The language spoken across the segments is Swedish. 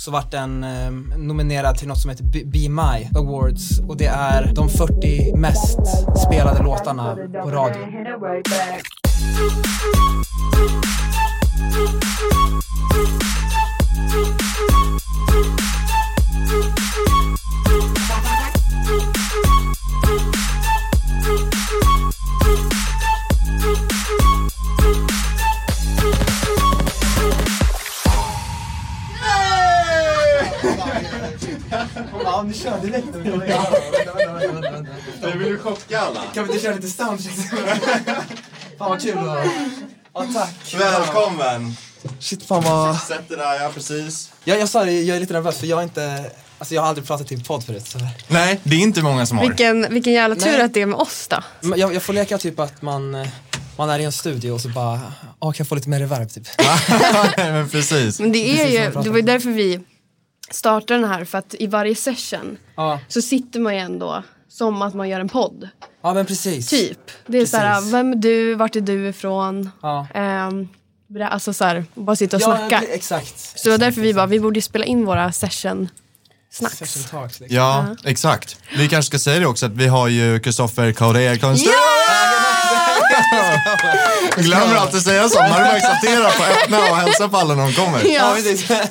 så vart den eh, nominerad till något som heter Be My Awards och det är de 40 mest spelade låtarna på radio. Ja, ni kör direkt. Du vill ju chocka alla. Kan vi inte köra lite soundcheck? Fan vad kul då. Ja, tack. Välkommen! Shit, fan vad... Sätt dig där, ja precis. Jag, jag sa det, jag är lite nervös för jag har inte... Alltså jag har aldrig pratat i en podd förut. Så. Nej, det är inte många som har. Vilken, vilken jävla tur Nej. att det är med oss då. Jag, jag får leka typ att man, man är i en studio och så bara, ja kan jag få lite mer reverb typ? Men precis. Men det är Precis ju, det var ju därför vi startade den här, för att i varje session Ja, så sitter man ju ändå som att man gör en podd. ja men precis. Typ. Det är Precis. såhär, vem är du, vart är du ifrån? Ja. Ber- alltså såhär, bara sitta och Ja, snacka. exakt. Så det var därför vi bara, vi borde spela in våra session snacks. Session talks liksom. Ja, exakt. Vi kanske ska säga det också att vi har ju Kristoffer Kaurer Konstrukt. Glömmer alltid säga så. Man är exalterad på att öppna och hälsa på alla när de kommer. Ja.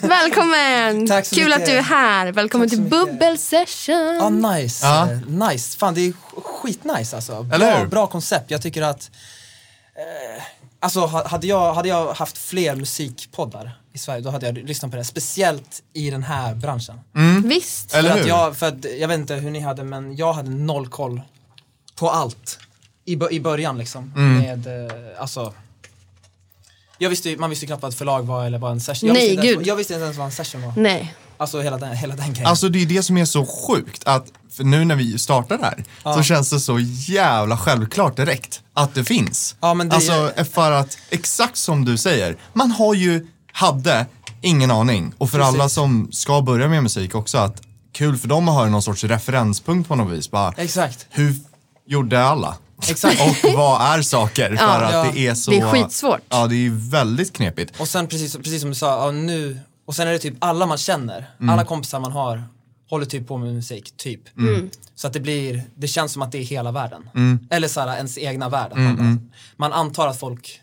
Välkommen! Tack så Kul mycket. att du är här. Välkommen till. Bubbel Session. Ja, nice. Ja. Nice. Fan, det är sk- skitnice alltså. Eller Bra, bra koncept. Jag tycker att... Eh, alltså, ha- hade jag, hade jag haft fler musikpoddar i Sverige, då hade jag lyssnat på det. Speciellt i den här branschen. Visst. Eller för hur? Att jag, för att, jag vet inte hur ni hade, men jag hade noll koll på allt. I, i början liksom. Mm. Med, eh, alltså... Jag visste, man visste knappt vad ett förlag var eller vad en session jag Nej, visste inte ens- gud. Jag visste inte ens vad en session var. Nej. Alltså hela den, hela den grejen. Alltså det är det som är så sjukt att för nu när vi startar här så känns det så jävla självklart direkt att det finns. Ja, men det- Alltså för att exakt som du säger, man har ju, hade ingen aning och för Precis. alla som ska börja med musik också att kul för dem att ha någon sorts referenspunkt på något vis. Bara, Exakt. hur gjorde alla? Exakt. Och vad är saker? För att Ja. det är så... Det är skitsvårt. Ja, det är väldigt knepigt. Och sen precis, precis som du sa, ja, nu, och sen är det typ alla man känner, alla kompisar man har håller typ på med musik, typ. Så att det blir, det känns som att det är hela världen. Eller såhär ens egna värld. Man, bara- man antar att folk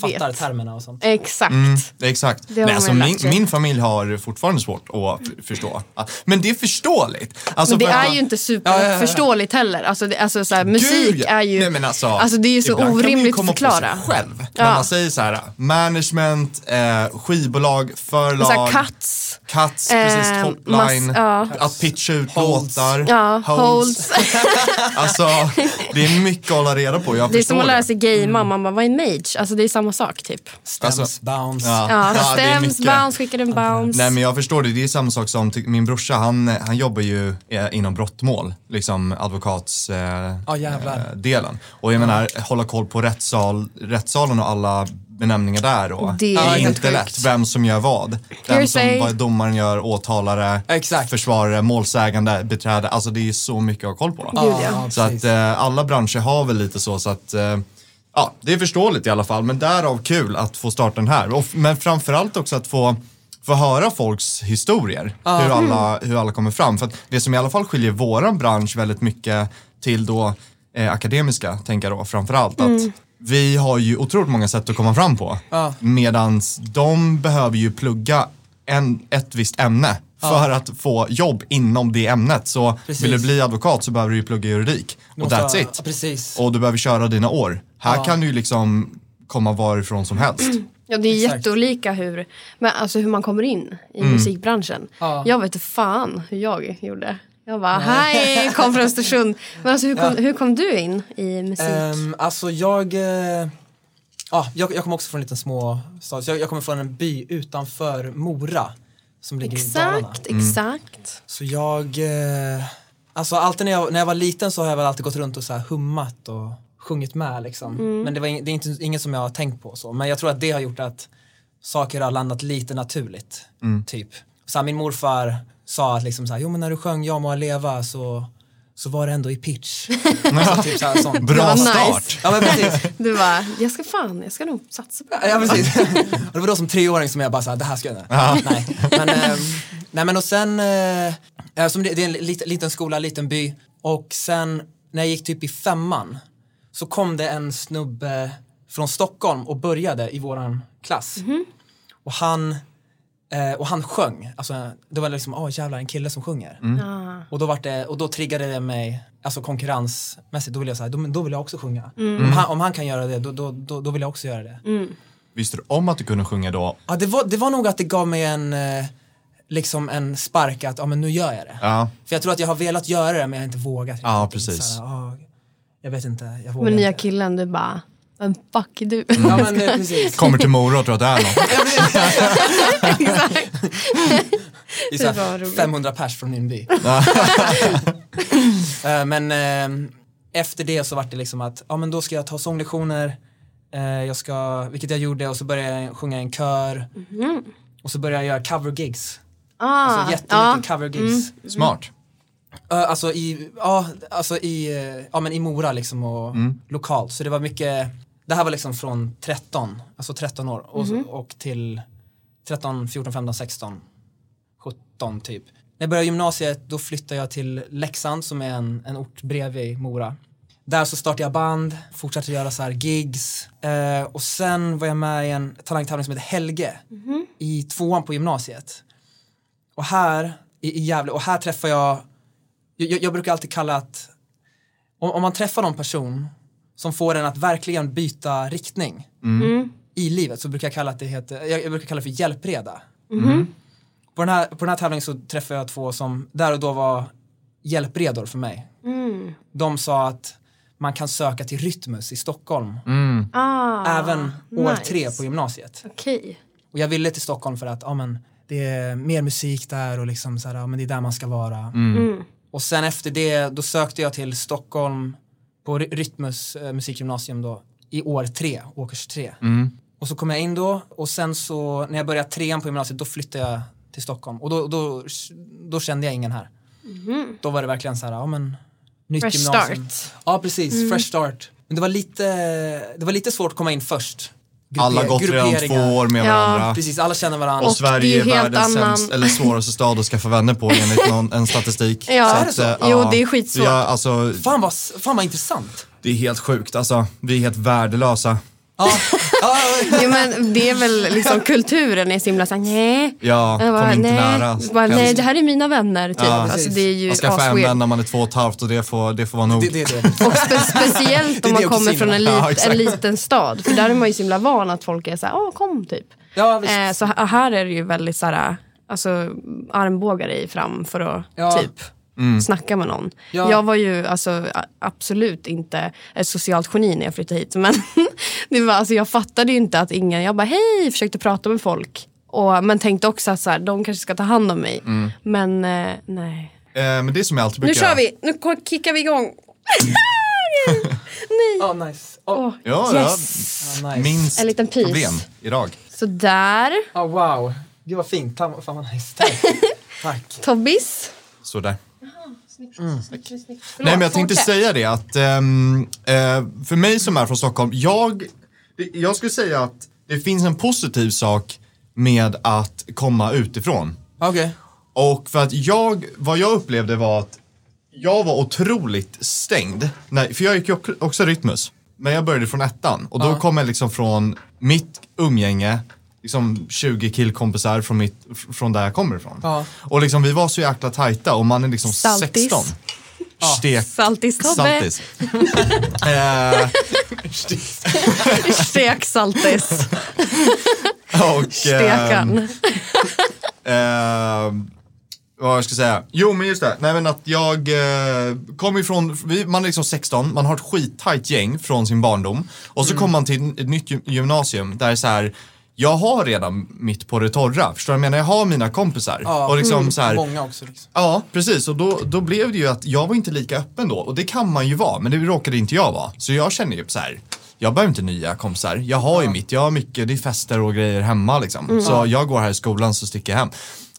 fattar Vet. termerna och sånt. Exakt. Det är Exakt. Men alltså, min, min familj har fortfarande svårt att förstå. Men det är förståeligt. Alltså, Men det är ju inte Ja, ja, ja. superförståeligt heller. Alltså, det, alltså så här, musik Gud, är ju... Nej, men alltså, alltså det är ju så orimligt att förklara. På sig själv. Ja. När man säger så här, management, eh, skivbolag, förlag, Så här, cuts. cuts, Eh, precis, topline, ja. att pitcha ut Holds. låtar, Ja, holds. Alltså, det är mycket att hålla reda på. Jag Det är som att lära sig gamea. Man bara, vad är en mage? Alltså det är samma sak typ. Stems, Alltså, bounce. Ja, Ja, mycket. bounce, skickar en bounce. Nej men jag förstår det, det är samma sak som ty- min brorsa, han, han jobbar ju eh, inom brottmål, liksom advokatsdelen. Eh, eh, delen. Och jag menar, hålla koll på rättssal, rättssalen och alla benämningar där och Det är inte sjukt. lätt vem som gör vad. Vem som, vad domaren gör, åtalare, Exakt. försvarare, målsägande, beträde. Alltså det är så mycket att ha koll på. Ja. Så precis. att eh, alla branscher har väl lite så, så att eh, ja, det är förståeligt i alla fall. Men därav kul att få starta den här. Och, men framförallt också att få, få höra folks historier. Hur, alla, hur alla kommer fram. För det som i alla fall skiljer våran bransch väldigt mycket till då eh, akademiska, tänker jag då framförallt. Att vi har ju otroligt många sätt att komma fram på. Ja. Medans de behöver ju plugga en, ett visst ämne för att få jobb inom det ämnet. Så Precis. vill du bli advokat så behöver du ju plugga juridik. Du Och måste that's ha- it. Ja, precis. Och du behöver köra dina år. Här Ja. kan du ju liksom komma varifrån som helst. Ja, det är Exakt. jätteolika hur, men alltså hur man kommer in i Mm. musikbranschen. Ja. Jag vet inte fan hur jag gjorde. Jag bara, hej, kom från Östersund. Men alltså hur kom, hur kom du in i musik? Ehm, alltså jag, ja, jag, jag kommer också från en liten små stad. Så Jag, jag kommer från en by utanför Mora som ligger i Dalarna. exakt, Mm. exakt. Så jag, eh, alltså alltid när jag, när jag var liten så har jag väl alltid gått runt och så här hummat och sjungit med liksom. Mm. Men det, var ing, det är inte, inget som jag har tänkt på så. Men jag tror att det har gjort att saker har landat lite naturligt. Typ. Så här, min morfar sa att liksom så här, jo men när du sjöng Jag må leva så så var det ändå i pitch. alltså, typ så här, sånt. Bra var nice. start. Ja men precis. Du bara, jag ska fan, jag ska nog satsa på det. Ja precis. Och det var då som treåring som jag bara såhär, det här ska jag göra. Nej. Men, ehm, nej men och sen, eh, eh, som det, det är en lit, liten skola, liten by. Och sen när jag gick typ i femman så kom det en snubbe från Stockholm och började i våran klass. Och han eh, och han sjöng, alltså det var liksom, åh jävlar en kille som sjunger. Ah. Och då, var det, och då triggade det mig, alltså konkurrensmässigt, då vill jag säga, då, då vill jag också sjunga. Om, han, om han kan göra det, då, då, då, då vill jag också göra det. Visste du om att du kunde sjunga då? Ja, det var, det var nog att det gav mig en, eh, liksom en spark att, ja men nu gör jag det. Ja. För jag tror att jag har velat göra det men jag har inte vågat. Ja, precis. Så här, ah, jag vet inte, jag vågar Men nya inte. killen, du bara, vem fuck är du? Ja men precis. Kommer till Mora och tror att det är något. Exakt. Det är så Det var här roligt. 500 pers från min by. Eh, men eh, efter det så var det liksom att, ja men då ska jag ta sånglektioner, eh, jag ska, vilket jag gjorde och så började jag sjunga i en kör. Och så började jag göra cover-gigs. Ah, Alltså jättemycket ja. cover-gigs. Smart. Uh, alltså i, ja, alltså i, ja men i Mora liksom och lokalt. Så det var mycket, det här var liksom från 13, alltså 13 år och, så- och till 13, 14, 15, 16, 17 typ. När jag började gymnasiet då flyttade jag till Leksand som är en, en ort bredvid Mora. Där så startade jag band, fortsatte göra så här gigs eh, och sen var jag med i en talangtävling som heter Helge i tvåan på gymnasiet. Och här i, i Gävle, och här träffade jag jag, jag brukar alltid kalla att om, om man träffar någon person som får en att verkligen byta riktning i livet så brukar jag kalla att det heter, jag, brukar kalla det för hjälpreda. På, den här, på den här tävlingen så träffade jag två som där och då var hjälpredor för mig. De sa att man kan söka till Rytmus i Stockholm Ah, även år nice. tre på gymnasiet. Okej. Och jag ville till Stockholm för att ja, men, det är mer musik där och liksom så här, ja, men det är där man ska vara. Mm. Och sen efter det, då sökte jag till Stockholm på Ry- Rytmus eh, musikgymnasium då i år tre, årskurs tre. Och så kom jag in då och sen så när jag började trean på gymnasiet då flyttade jag till Stockholm och då, då, då kände jag ingen här. Då var det verkligen så här, ja men nytt Fresh gymnasium. start. Ja precis, fresh start. Men det var lite, det var lite svårt att komma in först. Alla har gått redan två år med Ja, varandra. Precis, alla känner varandra. Och Och Sverige är är världens annan- sämst, eller svåraste stad att skaffa vänner på enligt någon, en statistik. Ja. Så Är det att, så? eh, Jo, det är skitsvårt. Ja, alltså, Fan vad, fan vad intressant. det är helt sjukt. Alltså, vi är helt värdelösa. Ja, ja, Jo, men det är väl liksom kulturen är så himla såhär, nej. Ja, Jag bara, kom inte nej. nära. Bara, nej, det här är mina vänner. Typ. Ja, alltså, det är ju Man skaffar en vän när man är två och ett halvt och det får, det får vara nog. det, det det. Och spe speciellt om man det kommer från en, lit, Ja, en liten stad. För där är man ju så himla van att folk är såhär, åh kom typ. Ja, visst. Eh, så här- här är det ju väldigt såhär, alltså armbågar i fram för att Ja. typ Mm. snacka med någon. Ja. Jag var ju alltså, absolut inte ett socialt geni när jag flyttade hit. Men det var, alltså, jag fattade ju inte att ingen, jag bara hej, försökte prata med folk. Och, men tänkte också att så här, de kanske ska ta hand om mig. Mm. Men eh, nej. Eh, men det som jag alltid Nu brukar... kör vi, nu kickar vi igång. Ja, nice. Oh, Ja, yes. ja, nice. Minst En liten pis. problem idag. Sådär, Ja, wow. Gud vad fint. Fan vad nice. Tack. Tack. Tobbis. Sådär. Mm. Nej men jag tänkte säga det att ehm, eh, för mig som är från Stockholm, jag, jag skulle säga att det finns en positiv sak med att komma utifrån. Okej. Och för att jag, vad jag upplevde var att jag var otroligt stängd. Nej, för jag gick ju ock- också Rytmus. Men jag började från ettan och då kom jag liksom från mitt umgänge, liksom 20 killkompisar från, mitt, från där jag kommer ifrån. Ja. Och liksom vi var så jäkla tajta och man är liksom Saltis. 16. Stek. Saltis-Tobbe. Saltis. eh, Stek saltis. och, Stekan. Eh, vad jag ska säga? Jo men just det, nej men att jag eh, kom ifrån, vi, man är liksom 16, man har ett skittajt gäng från sin barndom och så Mm. kommer man till ett nytt gy- gymnasium där det är så här jag har redan mitt på det torra, förstår du vad jag menar? Jag har mina kompisar. Ja. Och liksom så här, Många också. Liksom. Ja, precis. Och då, då blev det ju att jag var inte lika öppen då. Och det kan man ju vara, men det råkade inte jag vara. Så jag känner ju så här, jag behöver inte nya kompisar. Jag har ju mitt, jag har mycket, det är fester och grejer hemma liksom. Så jag går här i skolan så sticker jag hem.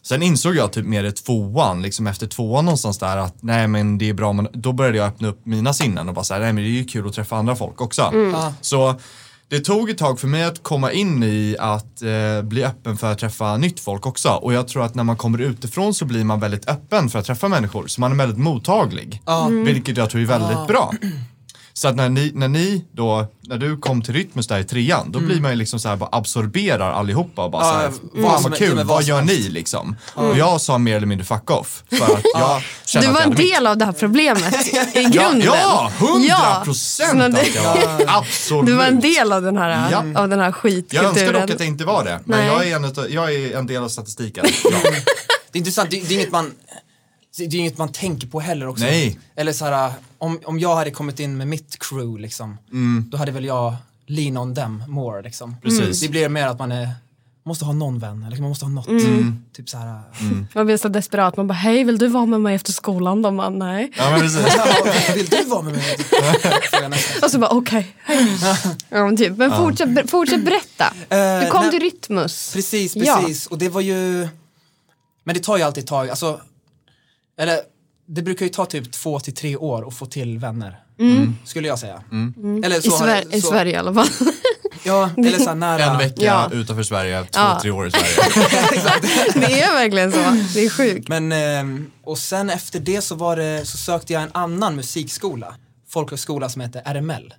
Sen insåg jag typ mer i tvåan, liksom efter tvåan någonstans där att nej men det är bra, men då började jag öppna upp mina sinnen och bara säga nej men det är ju kul att träffa andra folk också. Ja. Så det tog ett tag för mig att komma in i att eh, bli öppen för att träffa nytt folk också. Och jag tror att när man kommer utifrån så blir man väldigt öppen för att träffa människor. Så man är väldigt mottaglig. Ja. Vilket jag tror är väldigt bra. Så att när ni, när ni då, när du kom till Rytmus där i trean, då blir man ju liksom så här, bara absorberar allihopa och bara Ja, så här, vad fan vad kul, men vad gör ni liksom? Och jag sa mer eller mindre fuck off. För att jag kände Du att var jag en hade mitt. del av det här problemet i grunden. Ja, hundra Ja, procent att jag var. Absolut. Du var en del av den här, Ja. av den här Jag skitkulturen. önskar dock att jag inte var det, men jag är, en jag är en del av statistiken. Ja. Det är intressant, det, det är inget man det är inget man tänker på heller också. Nej. Eller så här, om, om jag hade kommit in med mitt crew liksom, då hade väl jag lean on them more liksom. Mm. Precis. Det blir mer att man är, måste ha någon vän, eller man måste ha något. Mm. Typ så här, Man blir så desperat. Man bara, hej vill du vara med mig efter skolan? De bara, nej. ja, men precis. "Ja, vill du vara med mig? Nästan. Och så bara, okej. hej. ja, men typ. men fortsätt, ber- fortsätt berätta. Du Eh, kom nej- till Rytmus. Precis, Ja. precis. Och det var ju, men det tar ju alltid ett tag, alltså, eller det brukar ju ta typ två till tre år att få till vänner. Skulle jag säga. Eller I, så, Sver- I så- Sverige i alla fall. Ja, eller så nära. En vecka Ja. utanför Sverige, två, Ja. tre år i Sverige. det är verkligen så. Det är sjukt. Men, ehm, och sen efter det så var det, så sökte jag en annan musikskola. Folkhögskola som heter RML.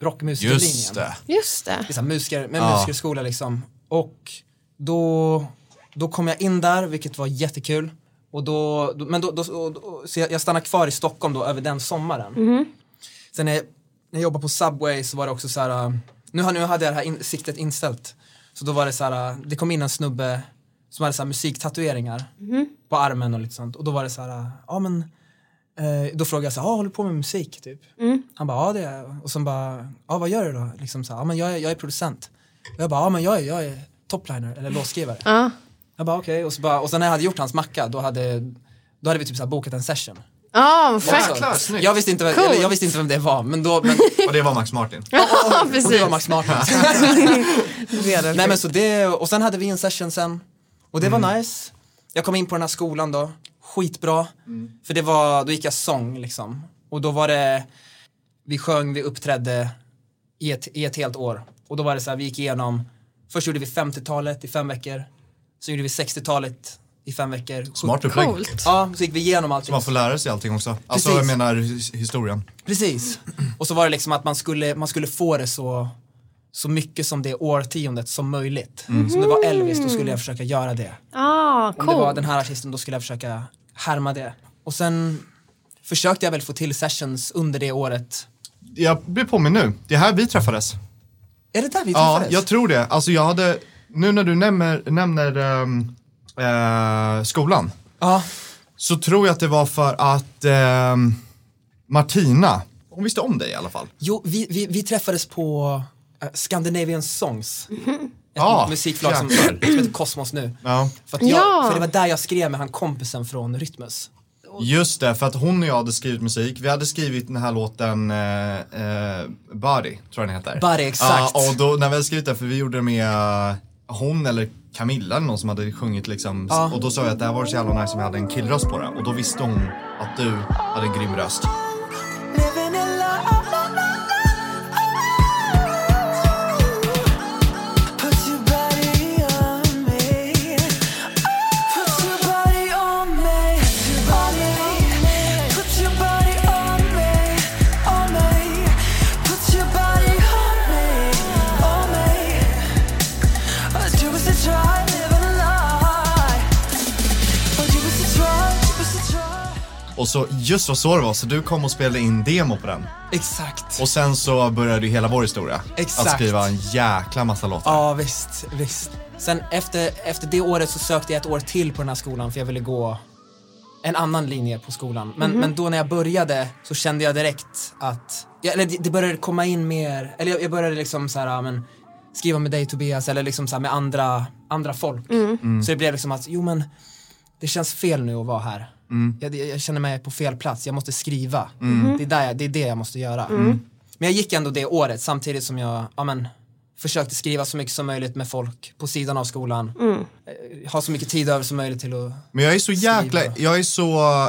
Rockmusikerlinjen. Just det. Just det. Det är så musiker, med Ja. musikerskola liksom. Och då, då kom jag in där, vilket var jättekul. Och då, då, men då, då, så jag, jag stannade kvar i Stockholm då över den sommaren. Sen när jag, när jag jobbade på Subway så var det också så här, äh, nu, nu hade jag det här in, siktet inställt. Så då var det så här, äh, det kom in en snubbe som hade så här musiktatueringar på armen och lite sånt. Och då var det så här, äh, ja men, eh, då frågade jag så här, ah, håller du på med musik typ? Han bara, ja det är jag. Och sen bara, ja vad gör du då? Liksom så här, ja men jag är, jag är producent. Och jag bara, ja men jag är, jag är topliner eller låtskrivare. Ja. Jag bara okej, och, så bara, och sen när jag hade gjort hans macka då hade, då hade vi typ så här bokat en session. Ja, fett. Jäklar, snyggt. Jag visste, inte, eller, jag visste inte vem det var, men då, men, Och det var Max Martin. Ja, och precis. det var Max Martin. Nej men så det, och sen hade vi en session sen. Och det var nice. Jag kom in på den här skolan då, skitbra. För det var, då gick jag sång liksom. Och då var det, vi sjöng, vi uppträdde i ett, i ett helt år. Och då var det så här, vi gick igenom, först gjorde vi 50-talet i fem veckor. Sen gjorde vi 60-talet i fem veckor. Smart upplägg. Coolt. Ja, så gick vi igenom allting. Så man får lära sig allting också. Alltså Precis. jag menar his- historien. Precis. Och så var det liksom att man skulle, man skulle få det så, så mycket som det årtiondet som möjligt. Mm. Som det var Elvis, då skulle jag försöka göra det. Ah, Om det var den här artisten, då skulle jag försöka härma det. Och sen försökte jag väl få till sessions under det året. Jag blir påminn nu, det är här vi träffades. Är det där vi Ja, träffades? jag tror det. Alltså jag hade, nu när du nämner, nämner ehm, eh, skolan, Ja, så tror jag att det var för att ehm, Martina, hon visste om dig i alla fall. jo, vi, vi, vi träffades på uh, Scandinavian Songs. Ett Ja, musikförlag som, jäklar. som heter Kosmos nu. Ja. För, att jag, Ja. för det var där jag skrev med han kompisen från Rytmus. Just det, för att hon och jag hade skrivit musik. Vi hade skrivit den här låten eh, eh, Body, tror jag den heter. Body, exakt. Ja, och då när vi hade skrivit det, för vi gjorde det med hon eller Camilla eller någon som hade sjungit liksom. Ja. Och då sa jag att det här var så jävla nice om vi hade en killröst på det. Och då visste hon att du hade en grym röst. Så just vad så det var, så du kom och spelade in demo på den. Exakt. Och sen så började ju hela vår historia. Exakt. Att skriva en jäkla massa låtar. Ja, visst, visst. Sen efter, efter det året så sökte jag ett år till på den här skolan för jag ville gå en annan linje på skolan. Men, men då när jag började så kände jag direkt att, ja, eller det, började komma in mer, eller jag, jag började liksom så här, men skriva med dig Tobias eller liksom så här med andra, andra folk. Så det blev liksom att, jo men det känns fel nu att vara här. Jag, jag känner mig på fel plats, jag måste skriva. Det, är där jag, det är det jag måste göra. Men jag gick ändå det året samtidigt som jag, ja men, försökte skriva så mycket som möjligt med folk på sidan av skolan. Eh, Ha så mycket tid över som möjligt till att Men jag är så jäkla, Skriva. jag är så,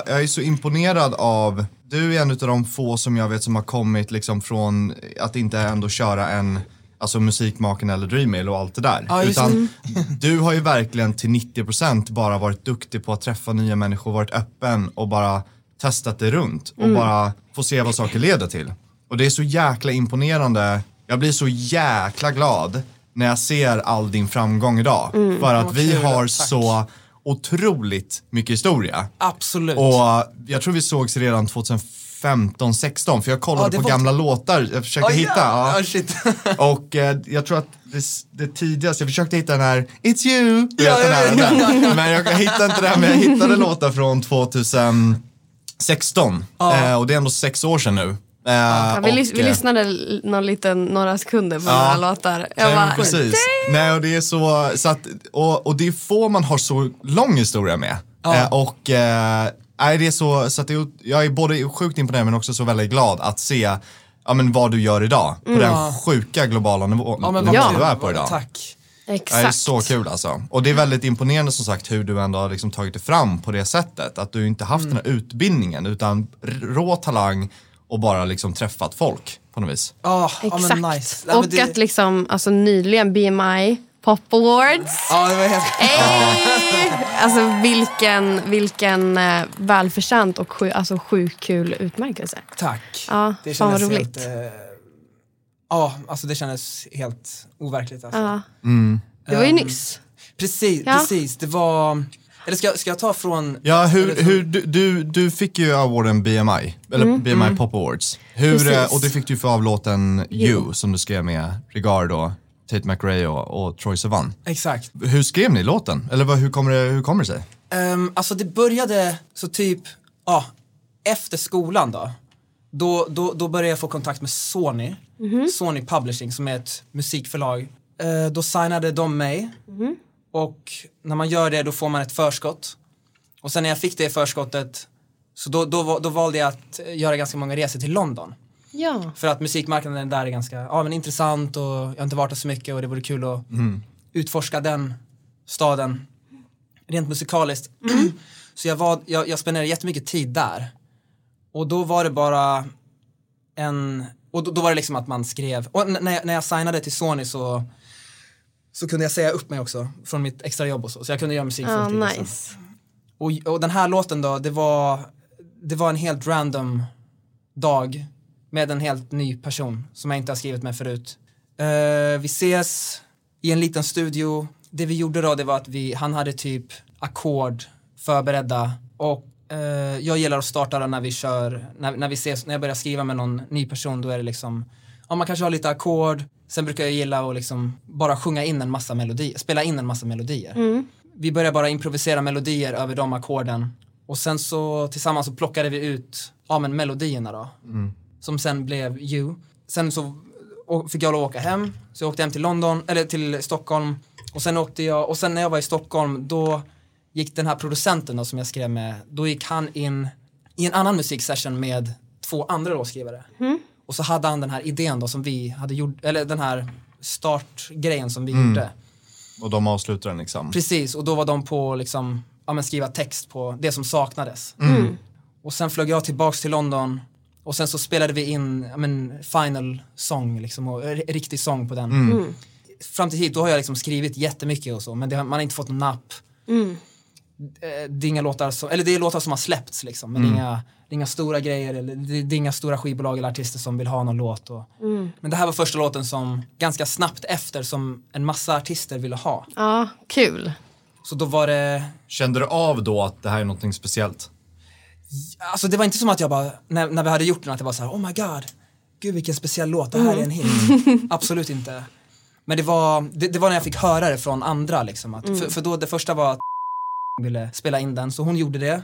jag är så imponerad av, du är en av de få som jag vet som har kommit liksom från att inte ändå köra en, alltså musikmaken eller Dreammail och allt det där. Ja, Utan du har ju verkligen till 90% bara varit duktig på att träffa nya människor, varit öppen och bara testat det runt och bara få se vad saker leder till. Och det är så jäkla imponerande, jag blir så jäkla glad när jag ser all din framgång idag. För att vi har Tack. så otroligt mycket historia. Absolut. Och jag tror vi sågs redan 2015, 16 för jag kollade Ja, det på var- gamla låtar, jag försökte Oh, hitta. ja. Ja. Ja, shit. Och eh, jag tror att det, det tidigaste, jag försökte hitta den här It's you, Ja, ja, ja, den. Men jag hittade inte den, men jag hittade låtar från 2016. Ja. Eh, och det är ändå sex år sedan nu. Eh, Ja, vi, lys- och, vi eh, lyssnade någon liten, några sekunder på Ja. några låtar. Jag Nej, bara, precis. Nej, och det är så, så att, och, och det är få man har så lång historia med. Ja. Eh, och eh, nej, det är så, så att det, är- jag är både sjukt imponerad men också så väldigt glad att se ja, men vad du gör idag. På den sjuka globala nivå, Ja, men vad du är på idag. Tack. Ja, Det är Exakt. så kul alltså. Och det är väldigt imponerande som sagt hur du ändå har liksom tagit dig fram på det sättet. Att du inte haft Mm. den här utbildningen utan rå talang och bara liksom träffat folk på något vis. Ja, ja Exakt. men nice. Nej, Och det, att liksom, alltså nyligen BMI Pop Awards. Ja, det var helt... Hey! Alltså vilken, vilken eh, välförtjänt och sju, alltså, sjukt kul utmärkelse. Tack. Ja, det fan vad kändes roligt. helt... eh, Ja, alltså det kändes helt overkligt. Alltså. Ja. Det var ju Ehm, nyss. Precis, Ja. precis. Det var... Eller ska, ska jag ta från... Ja, hur, hur, du, du, du fick ju awarden BMI, eller BMI Pop Awards. Hur, Mm. Precis. eh, och det fick du för av låten You som du skrev med Regard och Tate McRae och, och Troye Sivan. Exakt. Hur skrev ni låten? Eller vad, hur, kommer det, hur kommer det sig? Um, alltså det började så typ, ja, efter skolan då. Då, då, då började jag få kontakt med Sony, Sony Publishing som är ett musikförlag. Eh, då signade de mig och när man gör det då får man ett förskott. Och sen när jag fick det förskottet så då, då, då valde jag att göra ganska många resor till London. Ja. För att musikmarknaden där är ganska ja, men intressant och jag har inte varit där så mycket och det vore kul att utforska den staden rent musikaliskt. så jag, var, jag, jag spenderade jättemycket tid där. Och då var det bara en, och då, då var det liksom att man skrev, och när jag, när jag signade till Sony så så kunde jag säga upp mig också från mitt extra jobb och så, så jag kunde göra musik Ja, fulltid. liksom. nice. Och, och den här låten då, det var, det var en helt random dag med en helt ny person som jag inte har skrivit med förut. Eh, vi ses i en liten studio. Det vi gjorde då, det var att vi, han hade typ ackord förberedda och eh, jag gillar att starta då när vi kör, när, när vi ses, när jag börjar skriva med någon ny person då är det liksom, ja man kanske har lite ackord, sen brukar jag gilla att liksom bara sjunga in en massa melodier, spela in en massa melodier vi började bara improvisera melodier över de ackorden. Och sen så tillsammans så plockade vi ut, ja men melodierna då. Som sen blev You. Sen så fick jag åka hem, så jag åkte hem till London, eller till Stockholm. Och sen åkte jag, och sen när jag var i Stockholm då gick den här producenten då som jag skrev med, då gick han in i en annan musiksession med två andra låtskrivare. Och så hade han den här idén då som vi hade gjort, eller den här startgrejen som vi gjorde. Och de avslutar den liksom. Precis, och då var de på liksom, ja men skriva text på det som saknades. Och sen flög jag tillbaks till London och sen så spelade vi in, men final sång liksom och riktig sång på den. Fram till hit, då har jag liksom skrivit jättemycket och så, men det, har- man har inte fått någon napp. Eh, Det är inga låtar som, eller det är låtar som har släppts liksom, men det, är inga, det är inga stora grejer, eller det, det är inga stora skivbolag eller artister som vill ha någon låt. Och, Men det här var första låten som, ganska snabbt efter, som en massa artister ville ha. Ja, kul. Så då var det, Kände du av då att det här är någonting speciellt? Alltså det var inte som att jag bara, när, när vi hade gjort den, att det var så här, oh my god, gud vilken speciell låt, det här är en hit. Absolut inte. Men det var, det, det var när jag fick höra det från andra liksom. Att, för, för då, det första var att ville spela in den, så hon gjorde det.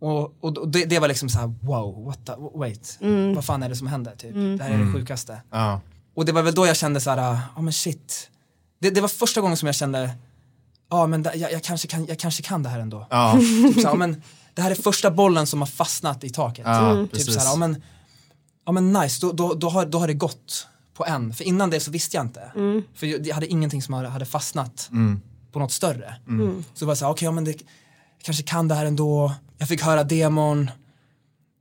Och, och, och det, det var liksom så här, wow, what the, wait, vad fan är det som händer? Typ. Det här är det sjukaste. Ja. Och det var väl då jag kände så här, ja men shit. Det, det var första gången som jag kände, ja men det, jag, jag, kanske kan, jag kanske kan det här ändå. Ja, Typ så här, ja, men, det här är första bollen som har fastnat i taket. Ja, typ så här, ja, men, ja men nice, då, då, då, har, då har det gått på en. För innan det så visste jag inte. För jag hade ingenting som hade fastnat på något större. Så det var så här, okej, ja, men det jag kanske kan det här ändå. Jag fick höra demon.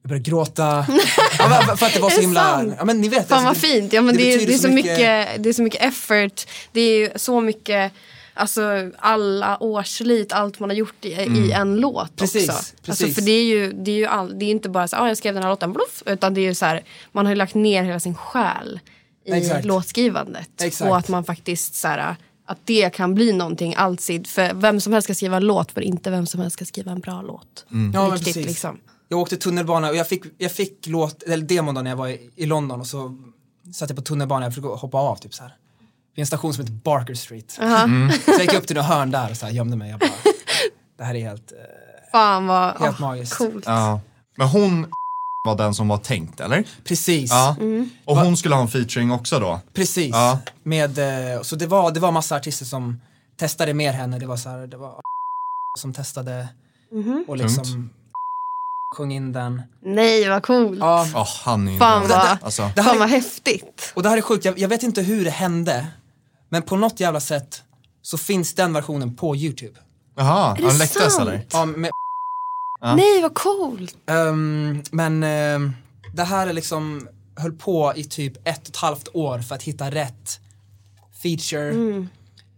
Jag började gråta. ja, för att det var så det himla... Ja, men ni vet, Fan alltså, vad fint. Ja, men det, är, betyder det, är så mycket, det är så mycket effort. Det är så mycket, alltså alla årslit, allt man har gjort i, i en låt Mm. Precis, också. Alltså, precis. för det är ju, det är ju all, det är inte bara så ah, jag skrev den här låten, bluff, utan det är ju så här, man har ju lagt ner hela sin själ i Exakt. låtskrivandet. Exakt. Och att man faktiskt så här, att det kan bli någonting alltid. För vem som helst ska skriva en låt, men inte vem som helst ska skriva en bra låt. Ja, men Riktigt, precis. liksom. Jag åkte tunnelbana och jag fick, jag fick låt, eller demon då när jag var i, i London och så satt jag på tunnelbanan och försökte hoppa av typ så här. Vid en station som heter Barker Street. Så jag gick upp till något hörn där och så här, gömde mig. Jag bara, det här är helt, eh, Fan vad Helt åh, magiskt. coolt. Ja. Men hon var den som var tänkt, eller? precis. Ja. Mm. Och hon skulle ha en featuring också då? Precis. Ja. Med, eh, så det var, det var massa artister som testade med henne. Det var så här, det var som testade Mhm. och liksom sjöng in den. Nej vad coolt. Ja, Åh, han är Fan vad, Alltså, fan vad häftigt. och det här är sjukt, jag, jag vet inte hur det hände. Men på något jävla sätt så finns den versionen på YouTube. jaha, det han läcktes eller? Ja, med, Ja. Nej vad coolt. ehm, men ehm, det här är liksom, höll på i typ ett och ett halvt år för att hitta rätt feature.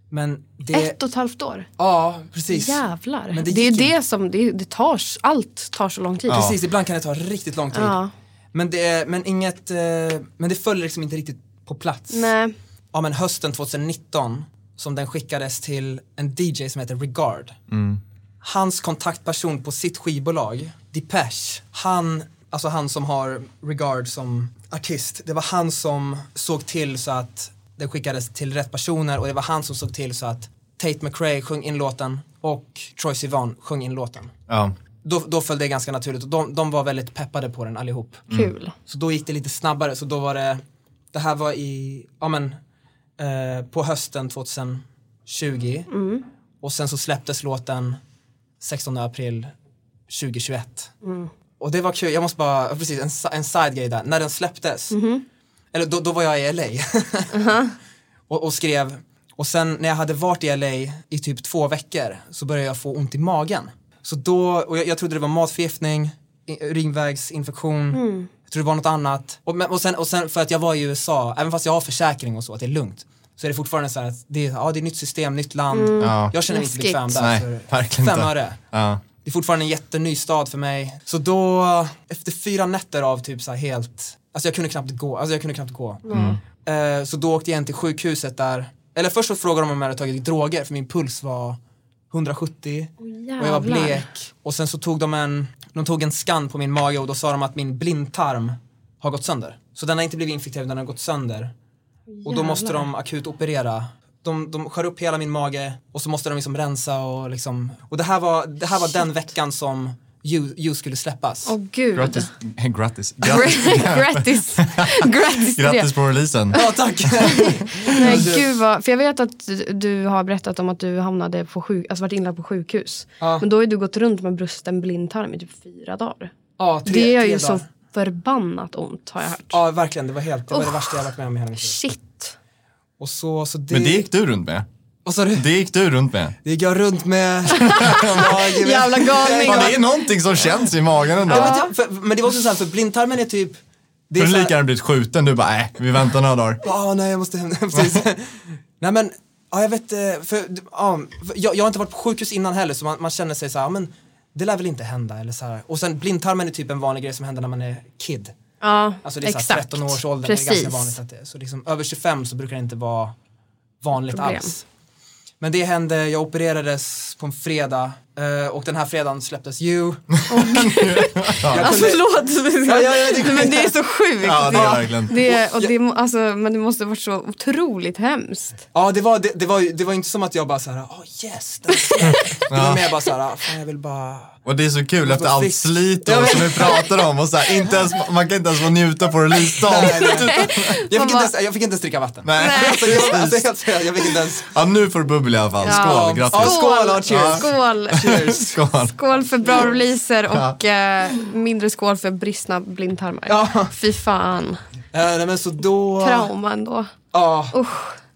Men det, Ett och ett halvt år. ja precis. Jävlar. Men det, det är ju det som, det, det tar, allt tar så lång tid. Ja. Precis, ibland kan det ta riktigt lång tid. Ja. Men, det, men inget, eh, men det föll liksom inte riktigt på plats. Nej. Ja men hösten 2019 som den skickades till en DJ som heter Regard. Hans kontaktperson på sitt skivbolag, Depeche, han, alltså han som har Regard som artist, det var han som såg till så att den skickades till rätt personer och det var han som såg till så att Tate McRae sjöng in låten och Troye Sivan sjöng in låten. Ja. Då, då föll det ganska naturligt och de, de var väldigt peppade på den allihop. Kul. Så då gick det lite snabbare, så då var det, det här var i, ja men, eh, på hösten 2020. Och sen så släpptes låten 16 april 2021. Och det var kul, jag måste bara, precis en, en side-grej där, när den släpptes, eller då, då var jag i LA och, och skrev, och sen när jag hade varit i LA i typ två veckor så började jag få ont i magen. Så då, och jag, jag trodde det var matförgiftning, urinvägsinfektion, jag tror det var något annat. Och, men, och, sen, och sen för att jag var i USA, även fast jag har försäkring och så, att det är lugnt, så är det fortfarande så här att det är, ja, det är nytt system, nytt land. Ja. Jag känner mig inte bekväm där Nej, verkligen fem inte. öre. Ja. Det är fortfarande en jätteny stad för mig. Så då, efter fyra nätter av typ så här helt, alltså jag kunde knappt gå, alltså jag kunde knappt gå. Eh, så då åkte jag in till sjukhuset där, eller först så frågade de om jag hade tagit droger för min puls var 170 och jag var blek. Och sen så tog de en, de tog en scan på min mage och då sa de att min blindtarm har gått sönder. Så den har inte blivit infekterad, den har gått sönder. Och då måste Jävlar. de akut operera. De, de skär upp hela min mage och så måste de liksom rensa och liksom, och det här var, det här var den veckan som You, you skulle släppas. Åh gud. Grattis. Grattis. Grattis. Grattis. Grattis det. På releasen. Ja, tack! Nej, gud vad, för jag vet att du- har berättat om att du hamnade på sjuk, alltså varit inlagd på sjukhus. Ja. Men då har du gått runt med brusten blindtarm i typ fyra dagar. ja, tre, det gör tre ju dagar. så förbannat ont har jag hört. Ja, verkligen. Det var helt, det var det Usch. värsta jag varit med om i hela mitt liv. Shit. Och så, så det... Men det gick du runt med. Vad sa du? Det gick du runt med. Det gick jag runt med... Jävla galning. Fan, det är någonting som känns i magen ändå. Ja, men, det- för, men det var också så här, för blindtarmen är typ... Det För är du så här- lika gärna blivit skjuten, du bara äh, vi väntar några dagar. Ja, nej jag måste hem. Precis. nej men, ja jag vet, eh, för, ja, för jag, jag har inte varit på sjukhus innan heller så man, man känner sig så här, ja, men det lär väl inte hända eller så här. Och sen blindtarmen är typ en vanlig grej som händer när man är kid. Ja, Alltså det är så här exakt. 13 års ålder, Precis. det är ganska vanligt att det är. Så liksom över 25 så brukar det inte vara vanligt Problem. alls. Men det hände, jag opererades på en fredag eh, och den här fredagen släpptes You. jag Alltså förlåt, Ja, ja, ja, det- men det är så sjukt. Ja, det är verkligen. Det, och det, alltså, men det måste ha varit så otroligt hemskt. Ja, det var, det, det var, det var inte som att jag bara såhär, oh yes, den släpptes." Det var mer bara såhär, "Ah, fan jag vill bara Och det är så kul efter allt slit och som vi pratar om och så här, inte ens, man kan inte ens få njuta på releasedagen. Nej, nej, nej. Jag, fick ens, jag fick inte ens dricka vatten. Nej. Alltså, jag, alltså, jag fick inte ens... Ja, nu får du bubbel i alla fall. Skål, Ja, grattis. skål och cheers. Skål. Cheers. Skål. Skål för bra releaser och eh, mindre skål för bristna blindtarmar. Ja. Fy fan. nej, men så då... Trauma ändå. Ja. Usch.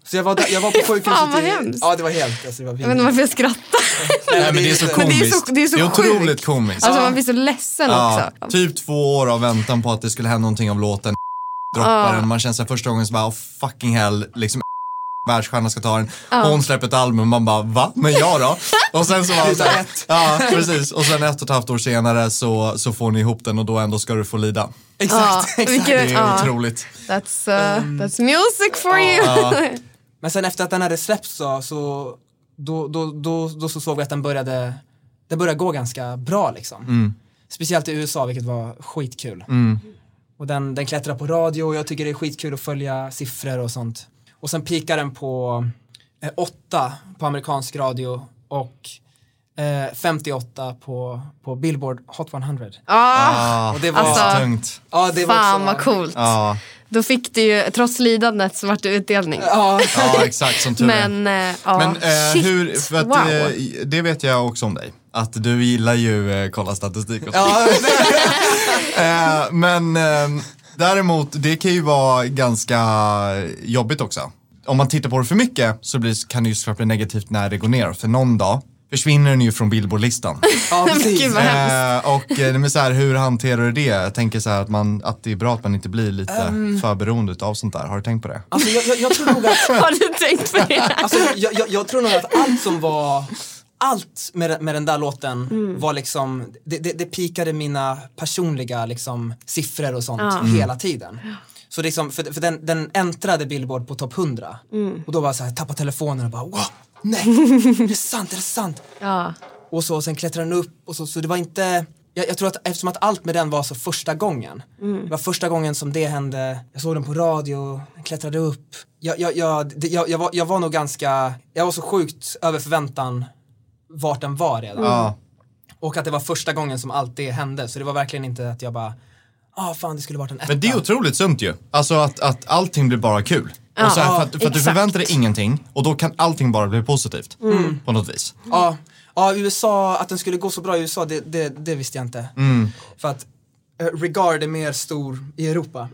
Så jag var, där, jag var på sjukhuset Fan, vad hemskt. Ja det var helt, alltså, det var Jag vet inte varför jag skrattar. Nej, men det är så Men det är komiskt. så- det är så otroligt sjukt. komiskt. Alltså man blir så ledsen Ja, också. typ två år av väntan på att det skulle hända någonting av låten droppar den. Man känner sig första gången så bara, oh, fucking hell, liksom världsstjärna ska ta den. Hon släpper ett album, man bara, va? Men jag då? Och sen så var det så här, ja precis. Och sen ett och ett halvt år senare så, så får ni ihop den och då ändå ska du få lida. Exakt, Ja, exakt. Det är Ja. otroligt. That's, uh, that's music for you. Men sen efter att den hade släppts så, så då, då, då, då så såg vi att den började, den började gå ganska bra liksom. Speciellt i USA vilket var skitkul. Och den, den klättrar på radio och jag tycker det är skitkul att följa siffror och sånt. Och sen pikar den på eh, 8 på amerikansk radio och eh, 58 på, på Billboard Hot 100. Ah, Ah, Och det var- Alltså, tungt. Ja, det var fan också, vad coolt. Ja, Då fick du ju, trots lidandet så vart det utdelning. Ja, ja exakt som tur är. Men, eh, Men eh, shit, hur, för att, wow. eh, det vet jag också om dig. Att du gillar ju eh, kolla statistik och så. ja, Eh, men eh, däremot, det kan ju vara ganska jobbigt också. Om man tittar på det för mycket så blir, kan det ju såklart bli negativt när det går ner. För någon dag försvinner den ju från Billboardlistan. ja precis. gud vad hemskt. Eh, och eh, men så här, hur hanterar du det? Jag tänker så här att, man, att det är bra att man inte blir lite för beroende av sånt där. Har du tänkt på det? Alltså, jag, jag, jag tror nog att Har du tänkt på det? Alltså, jag, jag, jag tror nog att allt som var allt med, med den där låten var liksom, det, det, det pikade mina personliga liksom, siffror och sånt Ja. hela tiden. Så liksom, för, för den, den äntrade Billboard på topp 100 och då var jag så här, tappa telefonen och bara wow, nej, är det sant, är det sant? Ja. Och så och sen klättrade den upp och så, så det var inte jag, jag tror att eftersom att allt med den var så första gången. Det var första gången som det hände. Jag såg den på radio, den klättrade upp. Jag, jag, jag, det, jag, jag, var, jag var nog ganska, jag var så sjukt över förväntan vart den var redan. Ja. Och att det var första gången som allt det hände. Så det var verkligen inte att jag bara, ah fan det skulle varit en etta. Men det är otroligt sunt ju. Alltså att, att allting blir bara kul. Ja, och så här, för att, för att du förväntar dig ingenting och då kan allting bara bli positivt. Mm. På något vis. Ja, ja, USA, att den skulle gå så bra i USA, det, det, det visste jag inte. För att eh, Regard är mer stor i Europa.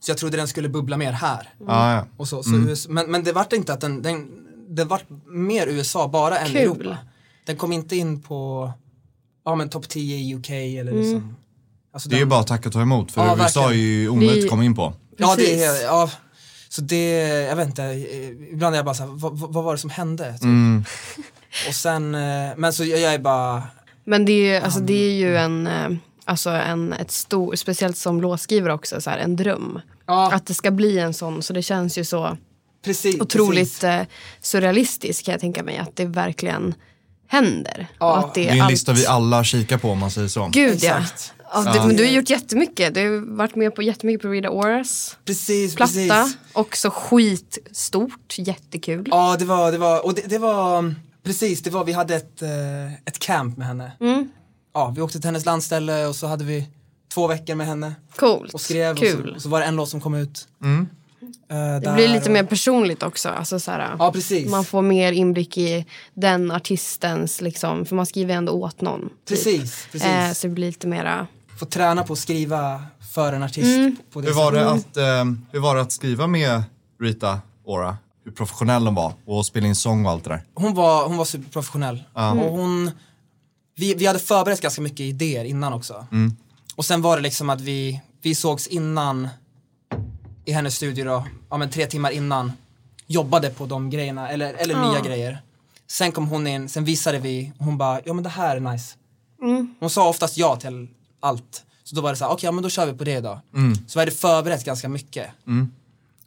Så jag trodde den skulle bubbla mer här. Ja. Och så, så USA, men, men det vart inte att den, den det vart mer USA bara än Kul. Europa. Den kom inte in på, ja men topp 10 i UK eller liksom. Alltså Det är ju bara att tacka och ta emot för Ja, USA är verkligen. ju omöjligt Vi- att komma in på. Ja, det är, ja. Så det, jag vet inte, ibland är jag bara såhär, vad, vad, vad var det som hände? Typ. Mm. Och sen, eh, men så jag, jag är bara, Men det är ju, alltså, det är ju en, eh, alltså en, ett stor, speciellt som låtskrivare också, så här, en dröm. Ja. Att det ska bli en sån, så det känns ju så precis. otroligt precis. eh, surrealistiskt kan jag tänka mig. Att det verkligen händer. Ja, och att det Det är en allt- lista vi alla kikar på om man säger så. Gud Exakt. ja. ja det, men du har gjort jättemycket. Du har varit med på jättemycket på Rita Oras Precis, platta. precis. Också skitstort, jättekul. Ja, det var, det var, och det, det var, precis, det var, vi hade ett, eh, ett camp med henne. Mm. Ja, vi åkte till hennes landställe och så hade vi två veckor med henne Coolt. och skrev Kul. och så, och så var det en låt som kom ut. Mm. Eh, det där blir lite mer personligt också. Alltså, så här, Ja, precis. Man får mer inblick i den artistens, liksom, för man skriver ändå åt någon. typ. Precis, precis. Eh, så det blir lite mera... Få träna på att skriva för en artist. Mm. På det Hur var, det att, eh, hur var det att skriva med Rita Ora? Hur professionell de var och spela in sång och allt det där. Hon var, hon var superprofessionell. Och hon, vi, vi hade förberett ganska mycket idéer innan också. Och sen var det liksom att vi, vi sågs innan i hennes studio då, ja men tre timmar innan, jobbade på de grejerna, eller, eller Ja. nya grejer. Sen kom hon in, sen visade vi, och hon bara, ja men det här är nice. Hon sa oftast ja till allt. Så då var det så här, okej, ja, men då kör vi på det idag. Så vi hade förberett ganska mycket.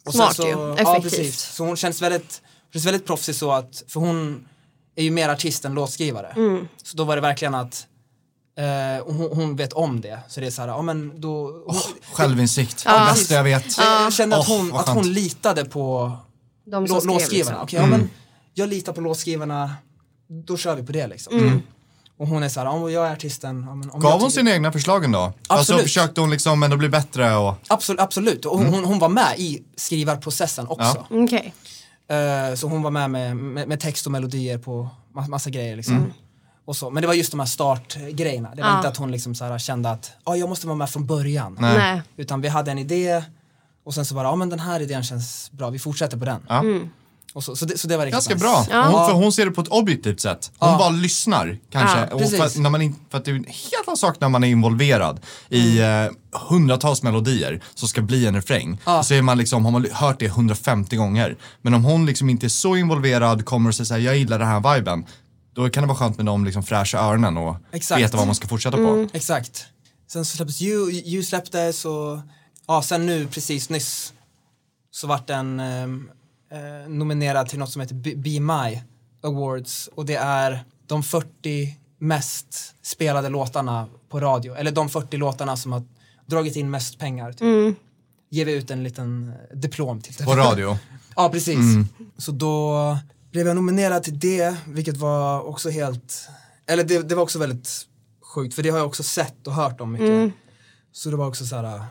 Och Smart så, ju, Ja, effektivt. precis. Så hon känns väldigt, känns väldigt proffsig så att, för hon är ju mer artist än låtskrivare. Mm. Så då var det verkligen att eh, och hon, hon vet om det. Så det är så här, ja men då... Hon, Självinsikt, Ja. det bästa jag vet. jag, jag kände att, hon, vad att hon litade på De som lå, skrev, låtskrivarna. liksom. Okej, ja, men jag litar på låtskrivarna, då kör vi på det liksom. Mm. Och hon är så här, om jag är artisten. Ja, om Gav jag hon sina egna förslagen då? Alltså Absolut. försökte hon liksom ändå bli bättre och... Absolut, absolut. Och hon, hon, hon var med i skrivarprocessen också. Okej. Eh, så hon var med med, med med text och melodier på ma- massa grejer liksom. Och så. Men det var just de här startgrejerna. Det var Ja. inte att hon liksom så här kände att ah, jag måste vara med från början. Nej. Nej. Utan vi hade en idé Och sen så bara, ja men den här idén känns bra, vi fortsätter på den. Ja. Och så, så, det, så det var riktigt Ganska bra. Ja. Hon, för hon ser det på ett objektivt sätt. Hon Ja. bara lyssnar kanske. Ja, och för, när man in, för att det är en helt annan sak när man är involverad i Mm. eh, hundratals melodier som ska bli en refräng. Ja. Så är man liksom, har man hört det 150 gånger. Men om hon liksom inte är så involverad, kommer och säger så här, jag gillar den här viben. Då kan det vara skönt med de liksom fräscha öronen och Exakt. veta vad man ska fortsätta Mm. på. Exakt. Sen så släpptes You, You släpptes och ja, sen nu precis nyss så vart den ehm, eh, nominerad till något som heter Be, Be My Awards och det är de 40 mest spelade låtarna på radio, eller de 40 låtarna som har dragit in mest pengar. Typ. Ger vi ut en liten diplom till. På radio. Ja, precis. Så då blev jag nominerad till det, vilket var också helt, eller det, det var också väldigt sjukt, för det har jag också sett och hört om mycket. Så det var också så här,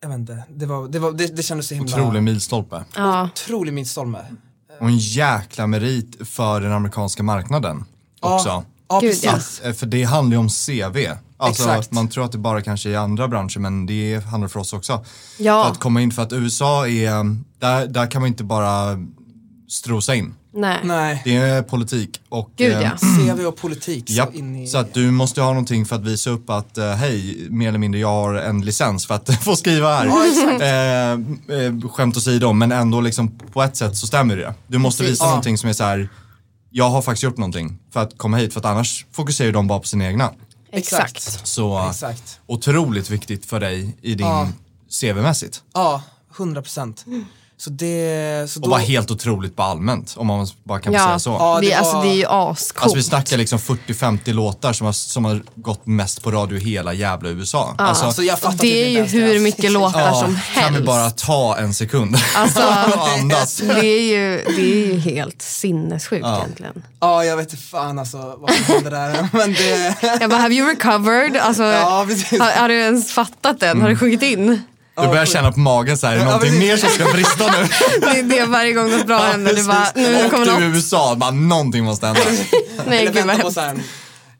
jag vet inte, det, var, det, var, det, det kändes så himla... Otrolig milstolpe. Ja. Otrolig milstolpe. Och en jäkla merit för den amerikanska marknaden också. Ja, ja precis. Eh, För det handlar ju om CV. Alltså Exakt. man tror att det bara kanske är i andra branscher men det handlar för oss också. Ja. För att komma in, för att USA är, där, där kan man inte bara strosa in. Nej. Nej, Det är politik och Gud eh, ja. CV och politik Japp, så in i... så att du måste ha någonting för att visa upp att eh, hej, mer eller mindre jag har en licens för att få skriva här. Ja, exakt. Eh, eh, skämt åsido, men ändå liksom på ett sätt så stämmer det. Du måste Precis. visa Ja. någonting som är så här. jag har faktiskt gjort någonting för att komma hit för att annars fokuserar de bara på sina egna. Exakt. Så Exakt. otroligt viktigt för dig i din Ja. CV-mässigt. Ja, 100 procent. Så det... Så Och då, bara helt otroligt på allmänt, om man bara kan Ja. säga så. Ja, det, det alltså, var- det är ju ascoolt. Alltså vi snackar liksom 40-50 låtar som har, som har gått mest på radio i hela jävla USA. Alltså, Alltså, jag fattar det typ är ju hur mycket låtar som kan vi helst. bara ta en sekund Alltså, och andas? det är ju, det är ju helt sinnessjukt Ja. egentligen. Ja, jag vet inte fan alltså vad som hände där. Men det... Jag bara, have you recovered? Alltså, Ja, har, har du ens fattat den? Har du sjungit in? Du börjar känna på magen så här, är det någonting mer som ska brista nu? Det är det varje gång något bra händer. Det bara, nu och kommer du i något. USA, bara någonting måste hända. Nej, Eller gud vad vänta på hemskt. så här en,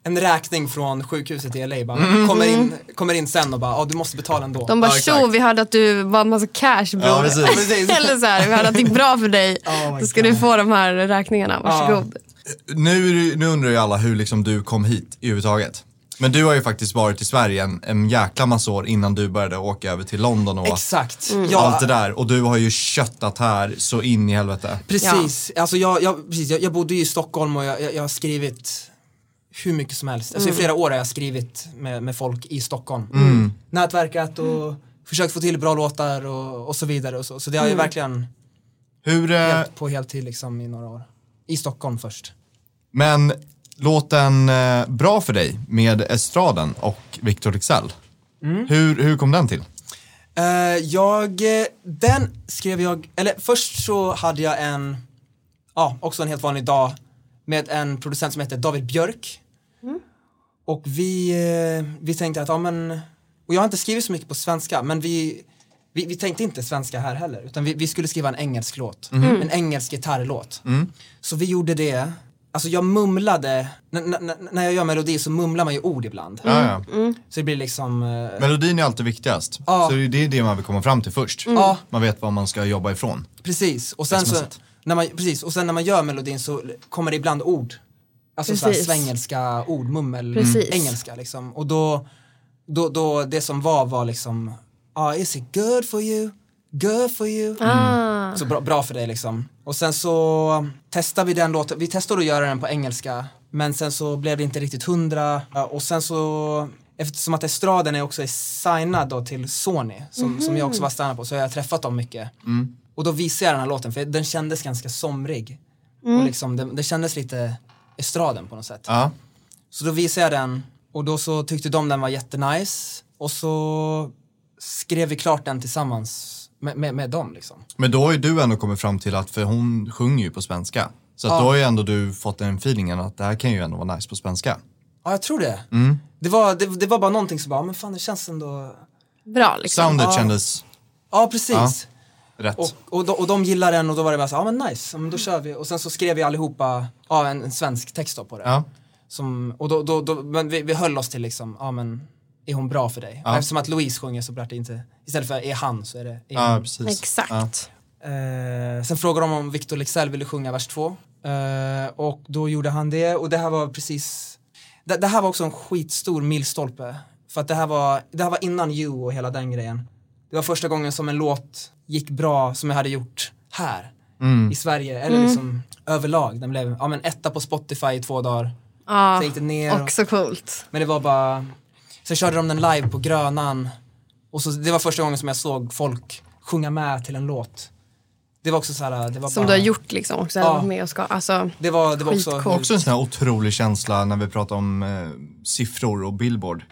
en räkning från sjukhuset i LA. Bara, Mm. kommer, in, kommer in sen och bara, ja du måste betala ändå. De bara, Ja, exakt. tjo, vi hörde att du var en massa cash Ja, bror. precis. Precis. Eller så här, vi hörde att det gick bra för dig. Oh my Då ska du få de här räkningarna, varsågod. Nu, är det- nu undrar ju alla hur liksom du kom hit i överhuvudtaget. Men du har ju faktiskt varit i Sverige en, en jäkla massa år innan du började åka över till London och Exakt. Mm. Ja, allt det där. Och du har ju köttat här så in i helvete. Precis. Alltså jag, jag, precis. Jag, jag bodde ju i Stockholm och jag, jag, jag har skrivit hur mycket som helst. Alltså I flera år har jag skrivit med, med folk i Stockholm. Nätverkat och försökt få till bra låtar och, och så vidare. Och så. så det har ju verkligen Hur, eh, hjälpt på heltid liksom i några år. I Stockholm först. men låten eh, Bra för dig med Estraden och Victor Leksell. Mm. Hur, hur kom den till? Eh, jag, eh, den skrev jag, eller först så hade jag en, ja, också en helt vanlig dag med en producent som heter David Björk. Och vi, vi tänkte att, ja men, och jag har inte skrivit så mycket på svenska, men vi, vi, vi tänkte inte svenska här heller, utan vi, vi skulle skriva en engelsk låt. En engelsk gitarrlåt. Så vi gjorde det. Alltså jag mumlade, när jag gör melodi så mumlar man ju ord ibland. Ja, ja. Så det blir liksom, eh, Melodin är alltid viktigast. Ja. Så det är det man vill komma fram till först. Ja. Man vet vad man ska jobba ifrån. Precis, och sen, så, när man, precis, och sen när man gör melodin så kommer det ibland ord. Alltså såhär Precis. svengelska ord, mummel, Precis. engelska liksom. Och då, då, då, det som var var liksom, ah, is it good for you? Good for you? Ah. Så bra, bra för dig liksom. Och sen så testade vi den låten, vi testade att göra den på engelska, men sen så blev det inte riktigt hundra. Ja, Och sen så, eftersom att estraden är också signad då till Sony, som, som jag också var stannad på, så har jag träffat dem mycket. Och då visade jag den här låten, för den kändes ganska somrig. Och liksom, den, det kändes lite estraden på något sätt. Ja. Så då visade jag den och då så tyckte de den var jättenice. Och så skrev vi klart den tillsammans med, med, med dem liksom. Men då har ju du ändå kommit fram till att, för hon sjunger ju på svenska. Så att Ja. då har ju ändå du fått den feelingen att det här kan ju ändå vara nice på svenska. Ja, jag tror det. Mm. Det, var, det, det var bara någonting som bara, men fan det känns ändå... Bra liksom. Soundet Ja. kändes Ja, precis. Ja. rätt. Och, och, de, och de gillar den och då var det bara så, ja men nice, ja, men då kör vi. Och sen så skrev vi allihopa ja, en, en svensk text då på det. Ja. Som, och då, då, då, men vi, vi höll oss till liksom, ja men är hon bra för dig? Och eftersom att Louise sjunger så blir det inte, istället för är han så är det är Ja, hon. precis. Exakt. Eh, sen frågade de om Victor Leksell ville sjunga vers två. Eh, och då gjorde han det och det här var precis, det, det här var också en skitstor milstolpe. För att det här var, det här var innan You och hela den grejen. Det var första gången som en låt gick bra som jag hade gjort här i Sverige. Eller liksom överlag. Den blev ja, men etta på Spotify i två dagar. Ja, Sen gick det ner. och- också coolt. Men det var bara, sen körde de den live på Grönan. Och så, det var första gången som jag såg folk sjunga med till en låt. Det var också så här, det var Som bara, du har gjort liksom också. Ja. Med och ska, alltså, Det var, det var också. Också en sån här otrolig känsla när vi pratar om eh, siffror och billboard.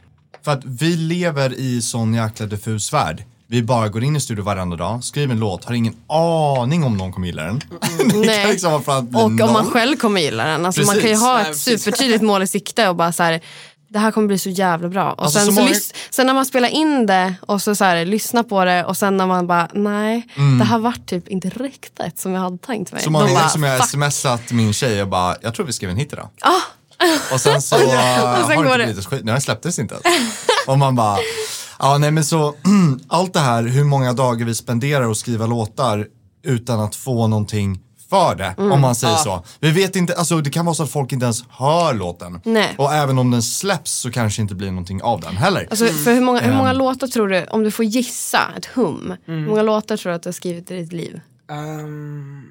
För att vi lever i sån jäkla diffus värld. Vi bara går in i studio varenda dag, skriver en låt, har ingen aning om någon kommer gilla den. kan Nej. liksom och om man själv kommer gilla den. Alltså, man kan ju ha Nej, ett supertydligt mål i sikte och bara så här, det här kommer bli så jävla bra. Och Alltså, sen, så så många- sen när man spelar in det och så, så här, lyssnar på det och sen när man bara, nej, det här var typ inte riktigt som jag hade tänkt mig. Så många gånger som jag fuck. smsat min tjej och bara, jag tror vi skrev en hit idag. Och sen så uh, sen har går det inte skit, den släpptes inte ens. och man bara, ja nej men så, allt det här, hur många dagar vi spenderar och skriva låtar utan att få någonting för det, Mm. om man säger så. Vi vet inte, alltså det kan vara så att folk inte ens hör låten. Nej. Och även om den släpps så kanske inte blir någonting av den heller. Alltså, för hur många, hur många Ehm. låtar tror du, om du får gissa, ett hum, Mm. hur många låtar tror du att du har skrivit i ditt liv? Ehm,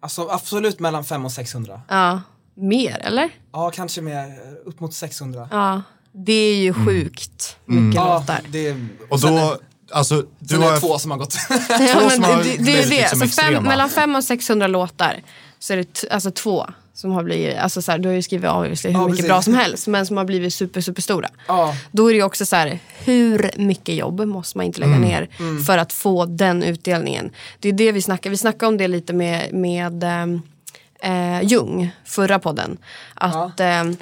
alltså absolut mellan 500 och 600. Ja, mer eller? Ja, kanske mer, upp mot 600. Ja, det är ju Mm. sjukt mycket Ja, låtar. det, och sen är- då, alltså du Sen är har... det två som har gått. Ja, som men har det, det, är blivit det. liksom Alltså fem, mellan 500 och 600 låtar så är det alltså två som har blivit, alltså så här, du har ju skrivit obviously hur Ja, mycket precis. bra som helst men som har blivit super, super stora. ja. Då är det ju också så här, hur mycket jobb måste man inte lägga Mm. ner för att få den utdelningen? Det är det vi snackar, vi snackade om det lite med, med ehm, eh, Jung, förra podden. Att, ehm,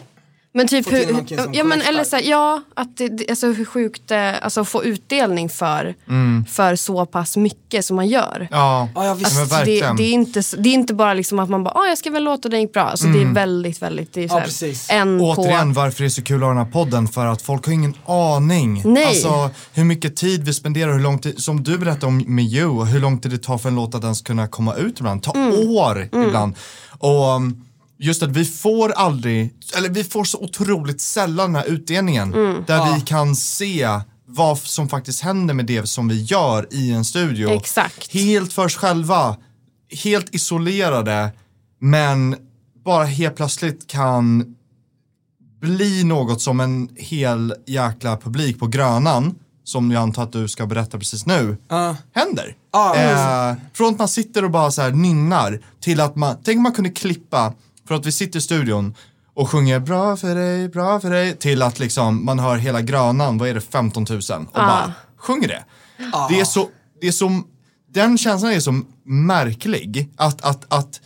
men typ hur, ja, men, eller så här, ja, att det, det, alltså hur sjukt, eh, alltså få utdelning för, Mm. för så pass mycket som man gör. Ja, Ja, visst. men Alltså, det, det, är inte, det är inte bara liksom att man bara, ah, jag skrev en låt och den gick bra. Alltså, Det är väldigt, väldigt, det är så Ja, här, precis. en Återigen på... varför det är så kul att ha den här podden för att folk har ingen aning. Nej. Alltså hur mycket tid vi spenderar, hur lång tid, som du berättade om med You, hur lång tid det tar för en låt att ens kunna komma ut ibland. Ta Mm. år ibland. Och um, just att vi får aldrig, eller vi får så otroligt sällan den här utdelningen Mm. där vi kan se vad som faktiskt händer med det som vi gör i en studio. Exakt. Helt för oss själva, helt isolerade, men bara helt plötsligt kan bli något som en hel jäkla publik på Grönan, som jag antar att du ska berätta precis nu, Ja. händer. Ja, eh, från att man sitter och bara så här nynnar till att man, tänk om man kunde klippa, för att vi sitter i studion och sjunger bra för dig, bra för dig, till att liksom man hör hela Grönan, vad är det, 15 000 och bara sjunger det. Det är så, det är så, den känslan är så märklig att, att, att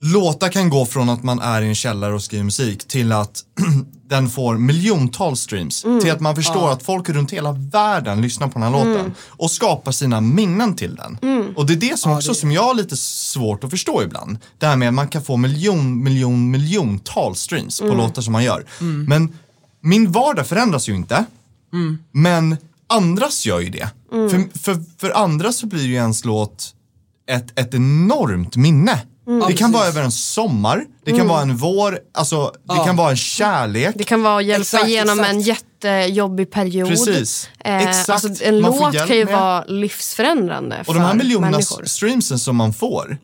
låtar kan gå från att man är i en källare och skriver musik till att den får miljontals streams. Till att man förstår att folk runt hela världen lyssnar på den här låten och skapar sina minnen till den. Och det är det som också som jag har lite svårt att förstå ibland. Det här med att man kan få miljon, miljon, miljontals streams på låtar som man gör. Men min vardag förändras ju inte. Men andras gör ju det. För, för, för andra så blir ju ens låt ett, ett enormt minne. Det kan vara över en sommar, det kan vara en vår, alltså det kan vara en kärlek. Det kan vara att hjälpa Exakt, igenom exakt. en jättejobbig period. Precis. Eh, Exakt. Alltså, en Man låt kan ju med- vara livsförändrande Och de här miljonerna streamsen som man får,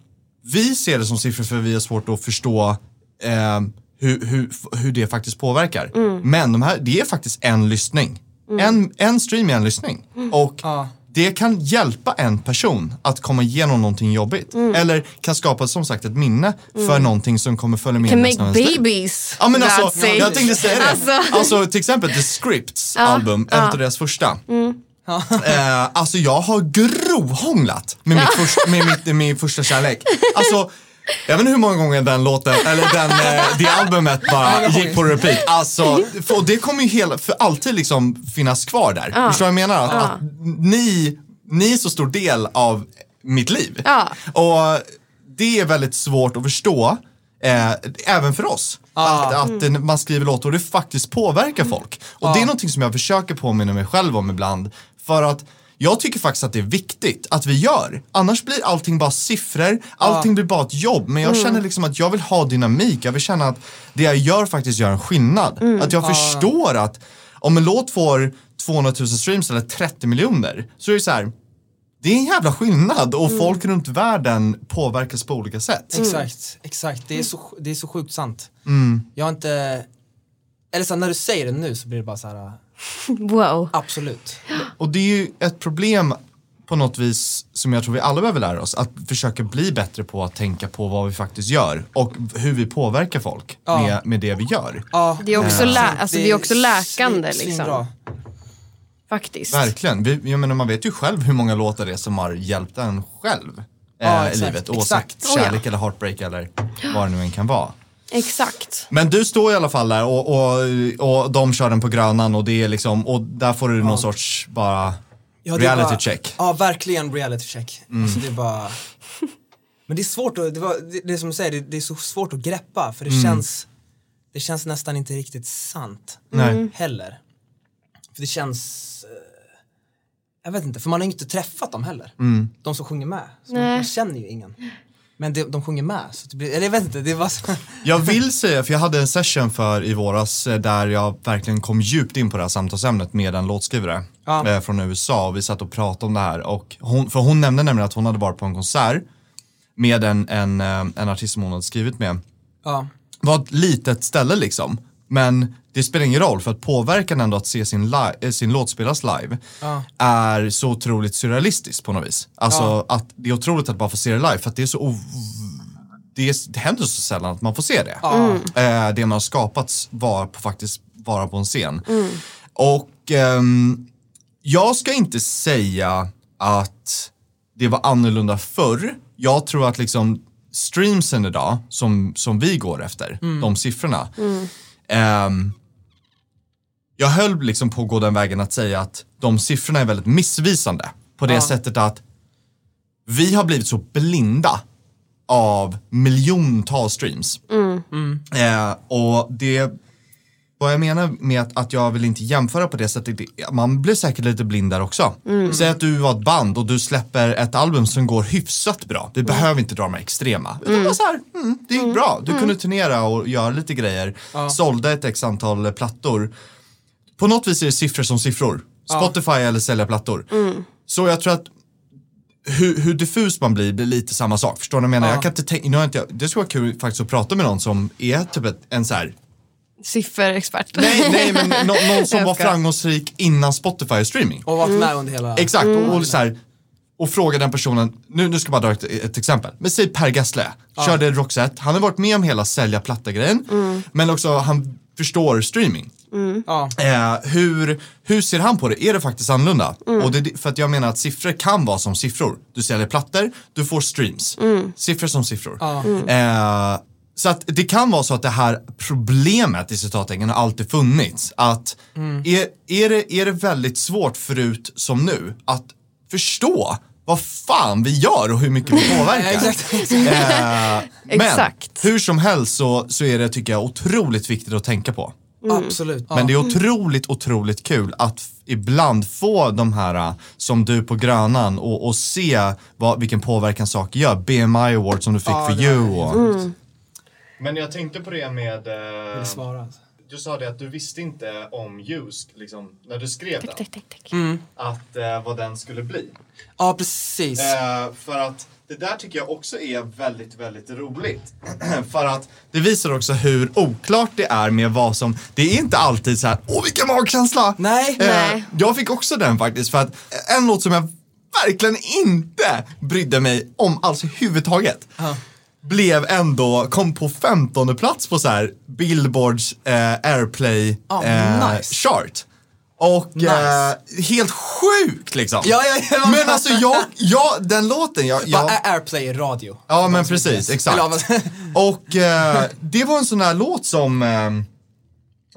vi ser det som siffror för vi har svårt att förstå eh, hur, hur, hur det faktiskt påverkar. Mm. Men de här, det är faktiskt en lyssning. En, en stream är en lyssning. Mm. Och Ja. Det kan hjälpa en person att komma igenom någonting jobbigt. Mm. Eller kan skapa som sagt ett minne för någonting som kommer följa med Can make babies. Ja men alltså, jag tänkte säga det. Alltså. Alltså, till exempel The Scripts album, ett av deras första. Eh, alltså jag har grovhånglat med, mitt först, med mitt, med min första kärlek. Alltså, jag vet inte hur många gånger den låten, eller den, eh, det albumet bara gick på repeat. Alltså, och det kommer ju hela, för alltid liksom finnas kvar där. Förstår du vad jag menar? Att, att ni, ni är så stor del av mitt liv. Ja. Och det är väldigt svårt att förstå, eh, även för oss. Att, att det- man skriver låtar och det faktiskt påverkar folk. Och det är någonting som jag försöker påminna mig själv om ibland. För att jag tycker faktiskt att det är viktigt att vi gör. Annars blir allting bara siffror, allting blir bara ett jobb. Men jag känner liksom att jag vill ha dynamik, jag vill känna att det jag gör faktiskt gör en skillnad. Att jag förstår att om en låt får 200 000 streams eller 30 miljoner så är det så här. Det är en jävla skillnad och folk runt världen påverkas på olika sätt. Exakt, exakt. Det är så, det är så sjukt sant. Mm. Jag har inte, eller så här, när du säger det nu så blir det bara så här, Wow. absolut. Och det är ju ett problem på något vis som jag tror vi alla behöver lära oss. Att försöka bli bättre på att tänka på vad vi faktiskt gör och hur vi påverkar folk Ja. med, med det vi gör. Ja, Det är också, lä- alltså, det är också läkande liksom. Faktiskt. Verkligen. Vi, jag menar, man vet ju själv hur många låtar det är som har hjälpt en själv eh, Ja, i exakt, livet. Oavsett exakt. Oh, ja. kärlek eller heartbreak eller vad det nu än kan vara. Exakt. Men du står i alla fall där och, och, och de kör den på Grönan och det är liksom, och där får du någon sorts bara Ja, reality bara, check. Ja, verkligen reality check. Mm. Alltså det är bara... Men det är svårt att, det, var, det, det är som du säger, det, det är så svårt att greppa för det Mm. känns, det känns nästan inte riktigt sant Nej. heller. För det känns, eh, jag vet inte, för man har ju inte träffat dem heller. Mm. De som sjunger med. Så Nej. man känner ju ingen. Men det, de sjunger med, så det blir, eller jag vet inte, det var så, Jag vill säga, för jag hade en session för i våras eh, där jag verkligen kom djupt in på det här samtalsämnet med en låtskrivare Ja. eh, från USA och vi satt och pratade om det här och hon, för hon nämnde nämligen att hon hade varit på en konsert med en, en, eh, en artist som hon hade skrivit med. ja. Det var ett litet ställe liksom. Men det spelar ingen roll för att påverkan ändå att se sin, li- eh, sin låt spelas live Ja. är så otroligt surrealistiskt på något vis. Alltså Ja. att det är otroligt att bara få se det live för att det är så det, är, det händer så sällan att man får se det. Eh, det man har skapats var på, faktiskt vara på en scen. Och ehm, jag ska inte säga att det var annorlunda förr. Jag tror att liksom streamsen idag, som, som vi går efter, de siffrorna. Ehm, jag höll liksom på att gå den vägen att säga att de siffrorna är väldigt missvisande. På det Ja. sättet att vi har blivit så blinda av miljontals streams. Eh, och det, vad jag menar med att, att jag vill inte jämföra på det sättet, man blir säkert lite blind där också. Säg att du var ett band och du släpper ett album som går hyfsat bra. Vi behöver inte dra de här extrema. Utan bara så här, mm, det gick bra. Du kunde turnera och göra lite grejer. Sålde ett x antal plattor. På något vis är det siffror som siffror. Spotify eller sälja plattor. Så jag tror att hur, hur diffus man blir blir lite samma sak. Förstår du vad jag menar? Ja. Jag kan inte tänka, nu har inte jag, det skulle vara kul faktiskt att prata med någon som är typ ett, en så här, Sifferexpert. nej, nej men nå- någon som var framgångsrik innan Spotify streaming. Och varit med under hela... Exakt, och, och, så här, och fråga den personen, nu, nu ska jag bara dra ett, ett exempel. Men säg Per Gessle, körde Roxette, han har varit med om hela sälja platta-grejen, men också han förstår streaming. Ja. Eh, hur, hur ser han på det? Är det faktiskt annorlunda? Och det, för att jag menar att siffror kan vara som siffror. Du säljer plattor, du får streams. Siffror som siffror. Ja. Eh, så att det kan vara så att det här problemet i citattecken har alltid funnits. Att är, är, det, är det väldigt svårt förut som nu att förstå vad fan vi gör och hur mycket vi påverkar. exakt. Eh, men Exakt. hur som helst så, så är det tycker jag otroligt viktigt att tänka på. Absolut. Ja. Men det är otroligt, otroligt kul att ibland få de här uh, som du på Grönan och, och se vad, vilken påverkan saker gör. BMI Award som du fick Ja, för You. Och... Mm. Men jag tänkte på det med, Jag vill svara. du sa det att du visste inte om Just liksom, när du skrev Tack, tack, tack, tack. att uh, vad den skulle bli. Ja, precis. Eh, för att det där tycker jag också är väldigt, väldigt roligt. för att det visar också hur oklart det är med vad som, det är inte alltid så här, åh vilken magkänsla! Nej. Eh, Nej. jag fick också den faktiskt för att en låt som jag verkligen inte brydde mig om alls överhuvudtaget. Ja. Blev ändå, kom på 15 plats på så här Billboards eh, Airplay Ja, eh, nice. chart. Och Nice. eh, helt sjukt liksom. Ja, ja, ja. Men alltså jag, jag den låten, jag, jag Airplay radio. Ja men precis, exakt. Och eh, det var en sån här låt som, eh,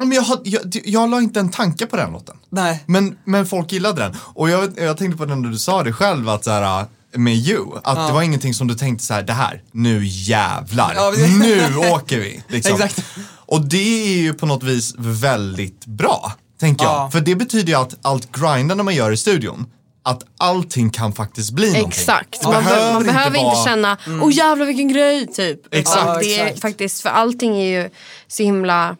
men jag, jag, jag la inte en tanke på den låten. Nej. Men, men folk gillade den. Och jag, jag tänkte på den när du sa det själv, att så här, med You, att det var ingenting som du tänkte så här, det här, nu jävlar, Ja, men- nu åker vi. Liksom. Exakt. Och det är ju på något vis väldigt bra, tänker jag. Ja. För det betyder ju att allt grindande man gör i studion, att allting kan faktiskt bli någonting. Exakt. Man, be- man behöver inte, vara- känna, åh jävlar vilken grej, typ. Exakt. Ja, det är exakt. faktiskt, för allting är ju så himla,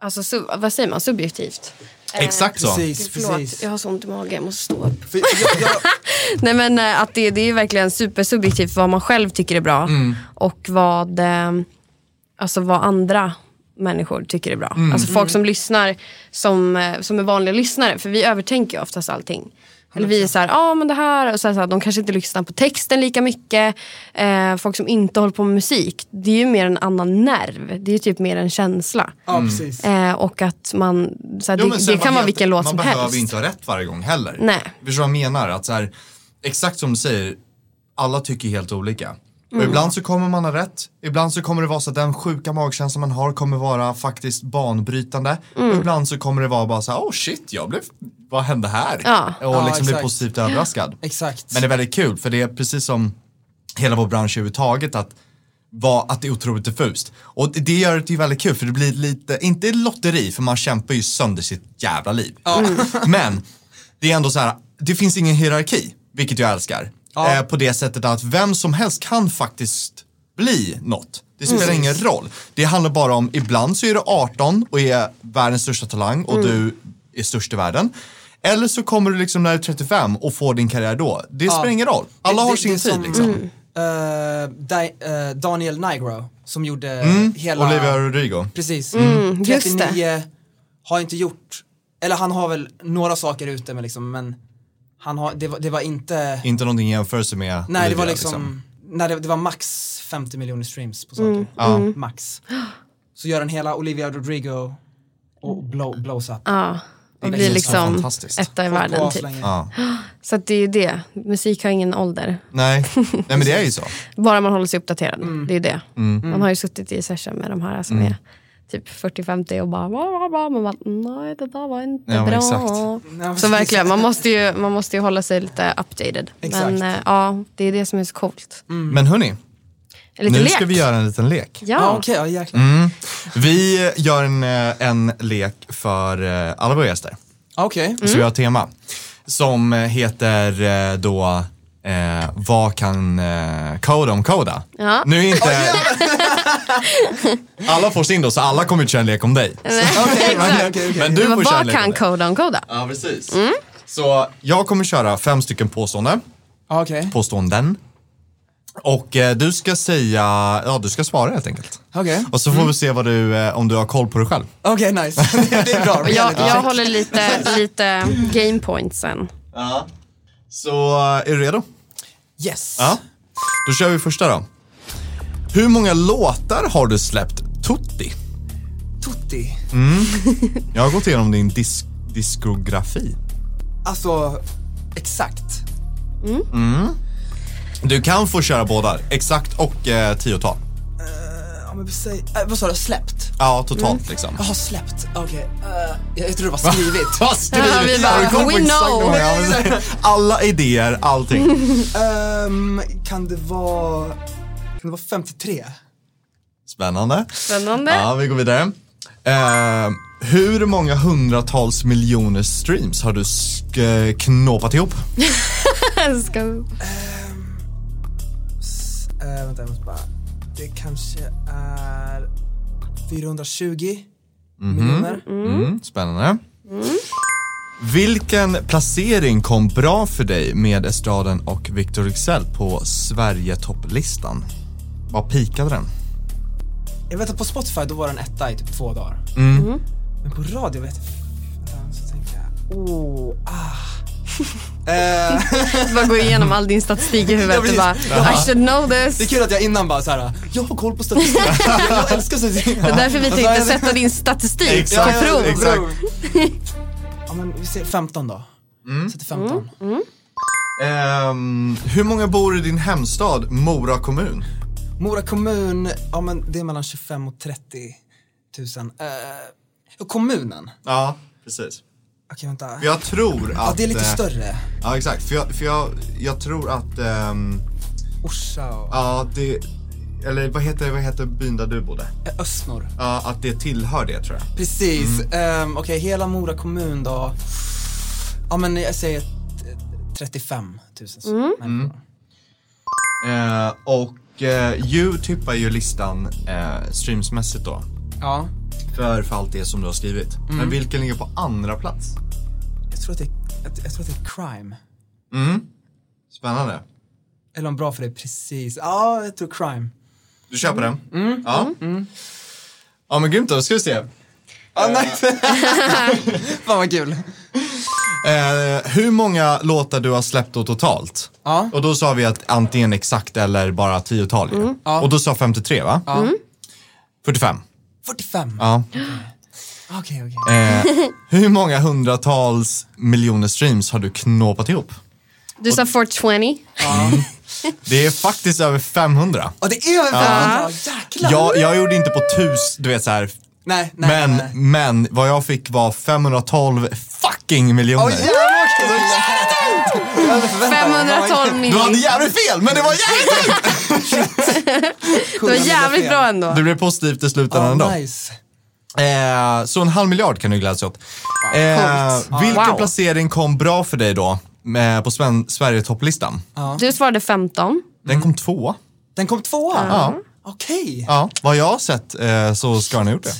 alltså sub, vad säger man, subjektivt. Exakt så. Precis, Förlåt, precis. jag har så ont i magen, jag måste stå upp. För jag, jag, Nej men eh, att det, det är verkligen supersubjektivt vad man själv tycker är bra Mm. och vad, eh, alltså vad andra människor tycker är bra. Mm. Alltså folk som lyssnar som, eh, som är vanliga lyssnare för vi övertänker ju oftast allting. Eller vi är så här, ja ah, men det här, och så här, så här, de kanske inte lyssnar på texten lika mycket. Eh, folk som inte håller på med musik, det är ju mer en annan nerv. Det är ju typ mer en känsla. ja, precis. Eh, och att man, så här, Jo, det, det kan var vara vilken låt man som behöver helst. inte ha rätt varje gång heller. Nej. Förstår du vad jag menar? Att så här, exakt som du säger, alla tycker helt olika. Och Mm. ibland så kommer man ha rätt, ibland så kommer det vara så att den sjuka magkänslan man har kommer vara faktiskt banbrytande. Mm. Och ibland så kommer det vara bara så här, oh shit, jag blev, vad hände här? Ja. Och Ja, liksom bli exakt. positivt överraskad. Exakt. Men det är väldigt kul för det är precis som hela vår bransch överhuvudtaget att, var, att det är otroligt diffust. Och det- gör det ju väldigt kul för det blir lite, inte lotteri för man kämpar ju sönder sitt jävla liv. Men det är ändå så här, det finns ingen hierarki, vilket jag älskar. Ja. Eh, på det sättet att vem som helst kan faktiskt bli något. Det spelar ingen roll. Det handlar bara om, ibland så är du 18 och är världens största talang och du är störst i världen. Eller så kommer du liksom när du är 35 och får din karriär då. Det spelar ingen roll. Alla Det- har det- sin det tid som, liksom. Di, eh, Daniel Nigro som gjorde hela... Mm. Olivia Rodrigo. Precis. Mm, just det. 39 har inte gjort, eller han har väl några saker ute men liksom, men han har, det var, det var inte, Inte någonting i jämförelse med nej det var liksom, nej det, det var max 50 miljoner streams på saker. Ja. Max. Så gör han hela Olivia Rodrigo och blow, blows up. Ja, och blir liksom fantastiskt. etta i världen typ. Ja. Så att det är ju det. Musik har ingen ålder. Nej. Nej, men det är ju så. Bara man håller sig uppdaterad. Mm. Det är det. Man har ju suttit i session med de här som är typ 40-50 och bara, bla, bla, bla. Man bara nej det där var inte Ja, bra. exakt. Så verkligen, man måste, ju, man måste ju hålla sig lite updated. Exakt. Men eh, ja, det är det som är så coolt. Men hörni, nu lek. ska vi göra en liten lek. Ja Ja, okej, ja. Mm. Vi gör en, eh, en lek för eh, alla våra gäster. Ja, Okej. Så vi har ett tema som heter då eh, Vad kan eh, Koda om Koda? Ja. Nu är inte... alla får sin då, så alla kommer inte köra en lek om dig. Okej, okej, okej. Men du får köra en vad lek kan dig. Koda om Koda? Ja, precis. Så jag kommer köra fem stycken påståenden, Ja, Okej, påståenden. Och eh, du ska säga, ja du ska svara helt enkelt. okej. Och så får vi se vad du, eh, om du har koll på dig själv. Okej, nice. det, det är bra. Jag, jag håller lite, lite game points sen. Ja. Så eh, är du redo? Yes. Ja. Då kör vi första då. Hur många låtar har du släppt Tutti? Tutti. Jag har gått igenom din dis- diskografi. Alltså, exakt. Du kan få köra båda, exakt och eh, tiotal. Ja, men säg, äh, vad sa du, släppt? Ja, totalt liksom. Jag har släppt, okej. eh, jag, jag tror det var skrivit. Vad skrivit? Ja, vi bara, we know. Ja, Alla idéer, allting. Ehm, kan det vara, det vara 53? Spännande. Spännande. Ja, vi går vidare. Eh, hur många hundratals miljoner streams har du sk- knåpat ihop? Ska... S- eh, vänta, jag måste bara, det kanske är 420 miljoner. Mm, spännande. Vilken placering kom bra för dig med Estraden och Victor Rexell på Sverige-topplistan? Vad pikade den? Jag vet att på Spotify då var den etta i typ två dagar. Mm. Men på radio vet jag, så tänker jag, oh, ah. Eh, Bara gå igenom all din statistik i huvudet Ja, och bara, I should know Det är this. kul att jag innan bara såhär, jag har koll på statistik. jag älskar statistik. Det är därför vi Och så tänkte sätta din statistik Exakt, på prov. exakt. Ja men vi ser 15 då. Sätter 15. Ehm, hur många bor i din hemstad Mora kommun? Mora kommun, ja men det är mellan 25 och 30 tusen. Eh, och kommunen? Ja, precis. Okej vänta. För jag tror att... Ja det är lite eh, större. Ja, exakt. För jag, för jag, jag tror att... ehm, Orsa och... ja, det... eller vad heter, vad heter byn där du bodde? Eh, Östnor. Ja, att det tillhör det tror jag. Precis. Ehm, Okej, hela Mora kommun då. Ja men jag säger t- 35 000 människor. Eh, och eh, Youtube är ju listan eh, streamsmässigt då. Ja. För, för allt det som du har skrivit. Men vilken ligger på andra plats? Jag tror att det är, jag, jag tror att det är crime. Spännande. Eller om bra för dig precis. Ja, jag tror crime. Du köper den? Ja. Ja men grymt då, då ska vi se. Ja, nice. Fan vad kul. Eh, hur många låtar du har släppt då totalt? Ja. Och då sa vi att antingen exakt eller bara tiotal ju. Ja. Och då sa 53 va? Ja. 45. 45. Ja. Okej, okej. Eh, hur många hundratals miljoner streams har du knåpat ihop? Du sa 420. Det är faktiskt över 500. Ja, det är över 500. Jäklar. Jag, jag gjorde inte på tus, du vet så här. Nej, nej, men, nej. men vad jag fick var 512 fucking miljoner. Åh jävlar vad kul! 512 du miljoner. hade jävligt fel, men det var jävligt Det var jävligt bra ändå. Det blev positivt i slutändan ändå. Ja, nice. Eh, så en halv miljard kan du glädjas åt. Eh, vilken Wow. placering kom bra för dig då med, på Sven- Sverige-topplistan? Du svarade 15. Den kom tvåa. Den kom tvåa? Ja. Okej. ja. Vad jag har sett eh, så ska den ha gjort det.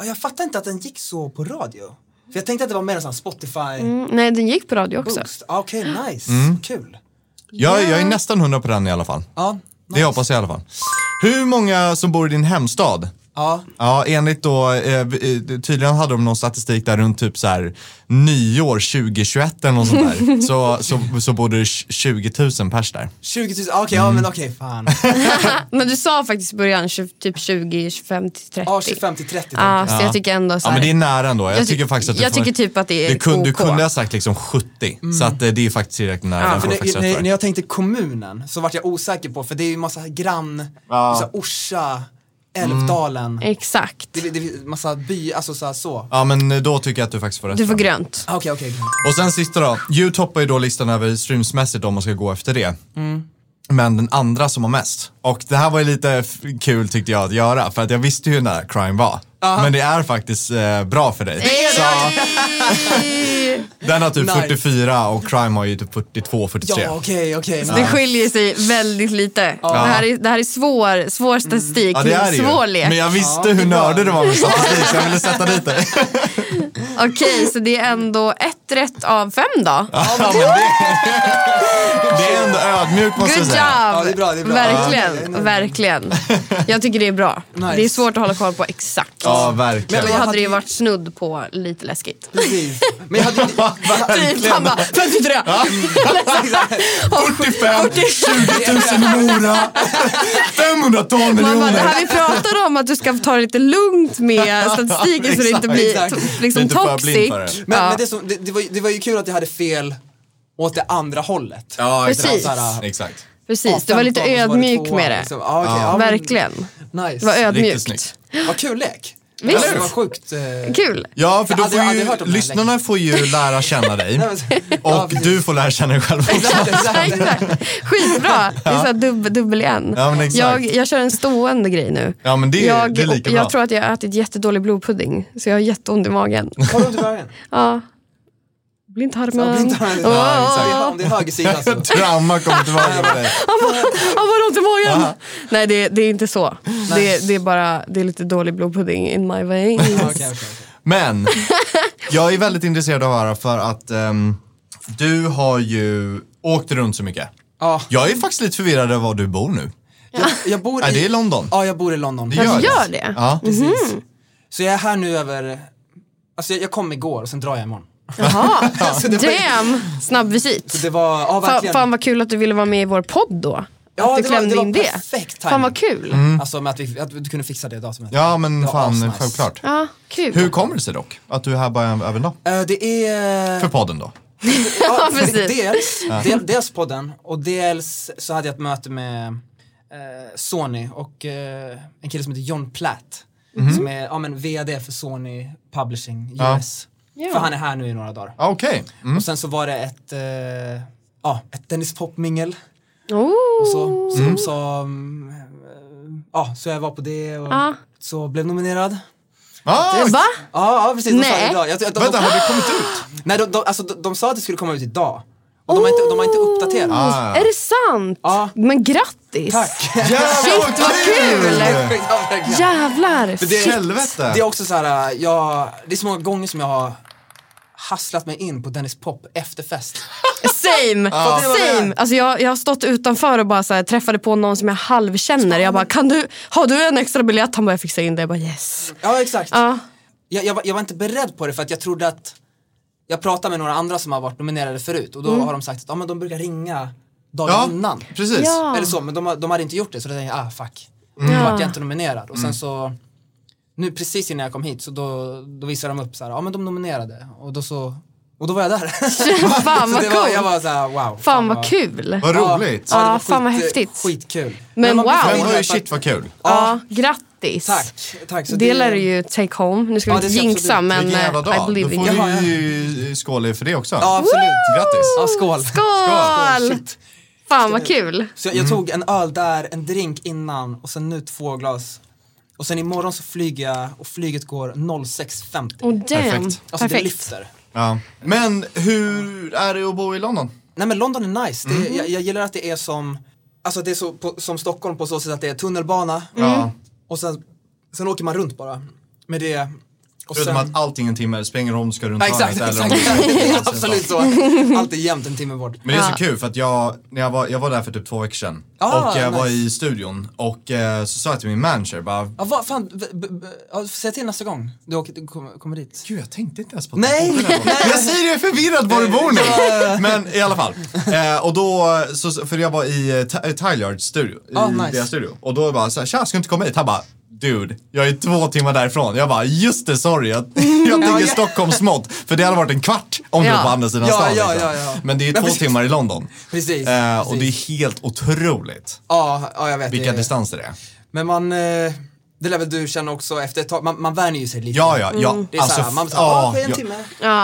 Ja, Jag fattar inte att den gick så på radio. För jag tänkte att det var mer en sån Spotify Mm, nej, den gick på radio också. Ah, Okej, nice. Kul. Jag, jag är nästan hundra på den i alla fall. Ja, Det hoppas jag i alla fall. Hur många som bor i din hemstad? Ja. Ja, enligt då, eh, eh, tydligen hade de någon statistik där runt typ så här nyår 2021 eller något sånt där. så, så, så bor det 20 000 pers där. 20 000, okej, ja men okej, fan. Men du sa faktiskt i början 20, typ 20, 25 till 30. Ja, 25 till 30 Ja, tänkte så jag tycker ändå så Ja här, men det är nära ändå. Jag, Jag ty- tycker faktiskt att du jag får- tycker typ att det är du kunde, du OK. kunde ha sagt liksom 70. Så att eh, det är faktiskt tillräckligt nära. Ja, Den För det, när, när jag tänkte kommunen så vart jag osäker på, för det är ju massa grann, Ja. så här Orsa, Älvdalen. Exakt. Det, det, är massa by, alltså så. Här, så. Ja men eh, då tycker jag att du faktiskt får rätt Du får grönt. Ah, Okej, okej. Och sen sista då. You toppar ju då listan över streamsmässigt om man ska gå efter det. Mm. Men den andra som har mest. Och det här var ju lite f- kul tyckte jag att göra för att jag visste ju nära crime var. Men det är faktiskt eh, bra för dig. Så, den har typ Nice. 44 och crime har ju typ 42, 43. Ja, okej, okej. Det skiljer sig väldigt lite. Det, här är, det här är svår, svår statistik. Ja det är det svår lek. Men jag visste Ja, hur nördig du var med statistik så jag ville sätta dit dig. Okej, så det är ändå ett rätt av fem då. Ja, men det, det är ändå ödmjukt måste jag Good job! säga. Ja, det är bra, det är bra. Verkligen, Ja. verkligen. Jag tycker det är bra. Nice. Det är svårt att hålla koll på exakt. Ja, verkligen. Då jag hade det ju- varit snudd på lite läskigt. Precis. Men jag hade inte... Typ, han bara 53! 45, 20 000 i Mora, 512 Man bara, det miljoner. här vi pratade om att du ska ta det lite lugnt med statistiken så det inte blir liksom toxic. det. Men, Ja. men det, som, det, det, var, ju- det var ju kul att jag hade fel åt det andra hållet. Ja, Precis. Så här, Exakt. Precis, du var lite 15 och så var det ödmjuk med det. liksom. Verkligen. Nice. Det var Riktigt ödmjukt. snyggt. Vad kul lek. Visst. Det var sjukt. Eh, Kul. Ja, för då får aldrig ju, lyssnarna får ju lära känna dig och du får lära känna dig själv också. Exakt, exakt. Exakt. Skitbra. Det är så dubbel, dubbel igen. Ja, men exakt. jag, jag kör en stående grej nu. Ja, men det, jag, det är lika bra. jag tror att jag har ätit jättedålig blodpudding, så jag har jätteont i magen. Har du ont i magen? Ja. Blindtarmen. Ja, blindtarmen. Åh, Ja, exakt. Om det är höger sida så. Trauma kommer tillbaka på dig. I. Nej, det, det är inte så. Det, det är bara det är lite dålig blodpudding in my veins. Okej, okej, okej. Men jag är väldigt intresserad av att höra för att ehm, du har ju åkt runt så mycket. Ja, Jag är faktiskt lite förvirrad över var du bor nu. jag, jag bor Är det i... i London? Ja, jag bor i London. Det Ja, gör gör det? Ja. Precis. Så jag är här nu över... Alltså jag, jag kom igår och sen drar jag imorgon. Jaha, damn. Snabb visit. så det var, ja verkligen. fan vad kul att du ville vara med i vår podd då. Ja, att du det var- klämde det var in det. perfekt Fan vad kul. Alltså med att, vi, att du kunde fixa det datumet. Ja, men Det var fan, asnice. självklart. Ja, kul. Hur kommer det sig dock att du är här bara över en dag? Eh, det är... För podden då? Ja, precis. dels, del, dels podden och dels så hade jag ett möte med eh, Sony och eh, en kille som heter John Platt. Som är ja, men VD för Sony Publishing. US. Ja. För han är här nu i några dagar. Ah, Okej. Mm. Och sen så var det ett, eh, ja, ett Dennis Pop-mingel Oh. och så. Så de sa, mm, ja, så jag var på det och Ja. så blev nominerad. Ah, Va? Ja, ja precis. De sa det Nej. idag. Jag, jag, de, vänta, har det kommit ut? nej, de, de, alltså, de, de sa att det skulle komma ut idag. Och de har inte, de har inte uppdaterat. Ah. Är det sant? Ja. Men grattis! Tack! Jävlar vad kul! Ja. Jävlar! Det, Helvete. det är också så här, jag, det är så många gånger som jag har hasslat mig in på Dennis Pop efterfest. Same! Ja. Same! Alltså jag, jag har stått utanför och bara så här, träffade på någon som jag halvkänner. Jag bara, kan du, har du en extra biljett? Han bara, jag fixar in det. Jag bara, yes. Ja, exakt. Ja. Jag, jag, var, jag var inte beredd på det för att jag trodde att jag pratade med några andra som har varit nominerade förut och då har de sagt att ja, men de brukar ringa dagen Ja, innan. precis. Ja. Eller så, men de, har- de hade inte gjort det så då tänkte jag, ah fuck. Då Ja. vart jag inte nominerad. Och sen så, nu precis innan jag kom hit så då, då visade de upp så här, ja men de nominerade. Och då så, och då var jag där. Fan vad var, jag coolt! var så här, wow. Fan vad kul! Vad roligt. Ja, det Ja, var fan vad skit- häftigt. Skitkul. Men blir wow. Men shit vad kul. Ja, grattis! Tack, tack. Så Det lär du ju take home. Nu ska vi Ja, inte det ska jinxa men eh, I. Då believe in får you. Jaha, vi ju skål för det också. Ja, absolut. Grattis. Ja, skål. Skål! Shit. Fan vad kul! Så jag, jag tog en öl där, en drink innan och sen nu två glas. Och sen imorgon så flyger jag och flyget går 06.50. Oh damn, Perfekt. Alltså det perfekt. lyfter. Ja. Men hur är det att bo i London? Nej men London är nice. Det, jag, jag gillar att det är som, alltså det är så på, som Stockholm på så sätt att det är tunnelbana Ja. och sen, sen åker man runt bara. Med det. Och Förutom sen, att allting är en timme, roll om ska runt Ja, exakt, hörnet eller om exakt. Det är absolut så. Allt är jämnt en timme bort. Men det är så kul för att jag, när jag, var, jag var där för typ två veckor sedan Ah, och jag var nice. i studion och eh, så sa jag till min manager bara Ja, vad fan, b- b- b- ja, säg till nästa gång du, åker, du kommer, kommer dit. Gud jag tänkte inte ens på Nej, det. Jag säger det, jag är förvirrad var du bor nu. Men i alla fall. Eh, och då, så, för jag var i uh, Tylards studio, i Ah, nice. deras studio. Och då bara såhär, tja ska du inte komma hit? Han bara, dude, jag är två timmar därifrån. Jag bara, just det, sorry. Jag, jag tänker ja. Stockholms mått. För det hade varit en kvart om Ja. var på andra sidan Ja, stan. ja, liksom. ja, ja. Men det är Men två precis. timmar i London. Precis. Eh, och det är precis. helt otroligt Ja, ja, jag vet. vilka det, distanser det är. Men man, eh, det lär väl du känna också efter ett tag, man, man vänjer ju sig lite. Ja, ja, ja. Mm. Det är alltså, såhär, man blir ja, en timme.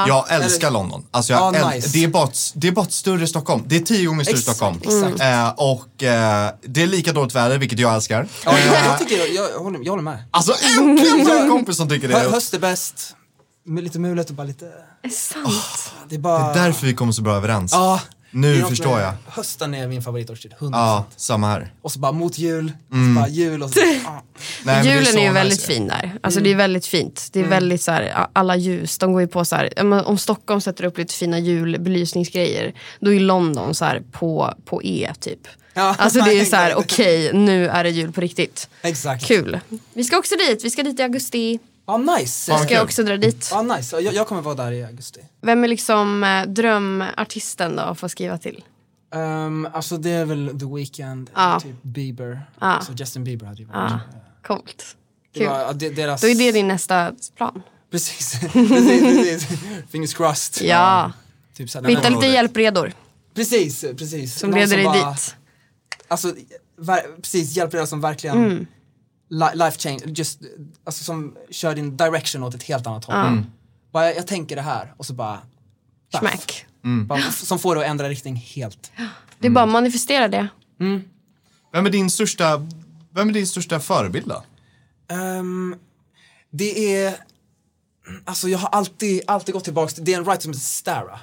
Jag älskar London. Alltså jag Ja, äl- nice. det, är bara ett, det är bara ett större Stockholm. Det är tio gånger större Exakt, Stockholm. exakt. Eh, och eh, det är lika dåligt väder, vilket jag älskar. Ja, jag, Eh, jag tycker, jag, jag, håller, jag håller med. Alltså äntligen en kompis som tycker det. Hö, höst är bäst, med lite mulet och bara lite, Är sant? det är bara... Det är därför vi kommer så bra överens. Ja. Nu är förstår med- jag. Hösten är min favoritårstid, 100%. Ja, samma här. Och så bara mot jul, och så bara jul och så, ja. Nej, Julen så är ju nice väldigt fin där. Alltså det är väldigt fint. Det är väldigt så här, alla ljus, de går ju på så här, om Stockholm sätter upp lite fina julbelysningsgrejer, då är London så här på, på E typ. Ja, Alltså det är så här, okej nu är det jul på riktigt. Exakt. Kul. Vi ska också dit, vi ska dit i augusti. Ja, nice. Ska jag också dra dit. Ja, nice. Jag, jag kommer vara där i augusti. Vem är liksom eh, drömartisten då att få skriva till? Um, alltså det är väl The Weeknd, Ja. typ Bieber. Ja. Så Justin Bieber hade ju varit. Ja, coolt. Det Kul. var, ja, det, deras... Då är det din nästa plan. Precis, precis, precis. Fingers crossed. Ja. Typ Vi hittar men- lite hjälpredor Precis, precis. som Någon leder dig bara- dit. Alltså, ver- precis, hjälpredare som verkligen Mm. Life change, just, alltså som kör din direction åt ett helt annat håll. Ja. Bara, jag, jag tänker det här och så bara, baff. Smack. bara som får det att ändra riktning helt. Det är bara att manifestera det. Vem är din största, vem är din största förebild då? Ehm, det är, alltså jag har alltid, alltid gått tillbaks till, det är en writer som heter Stara.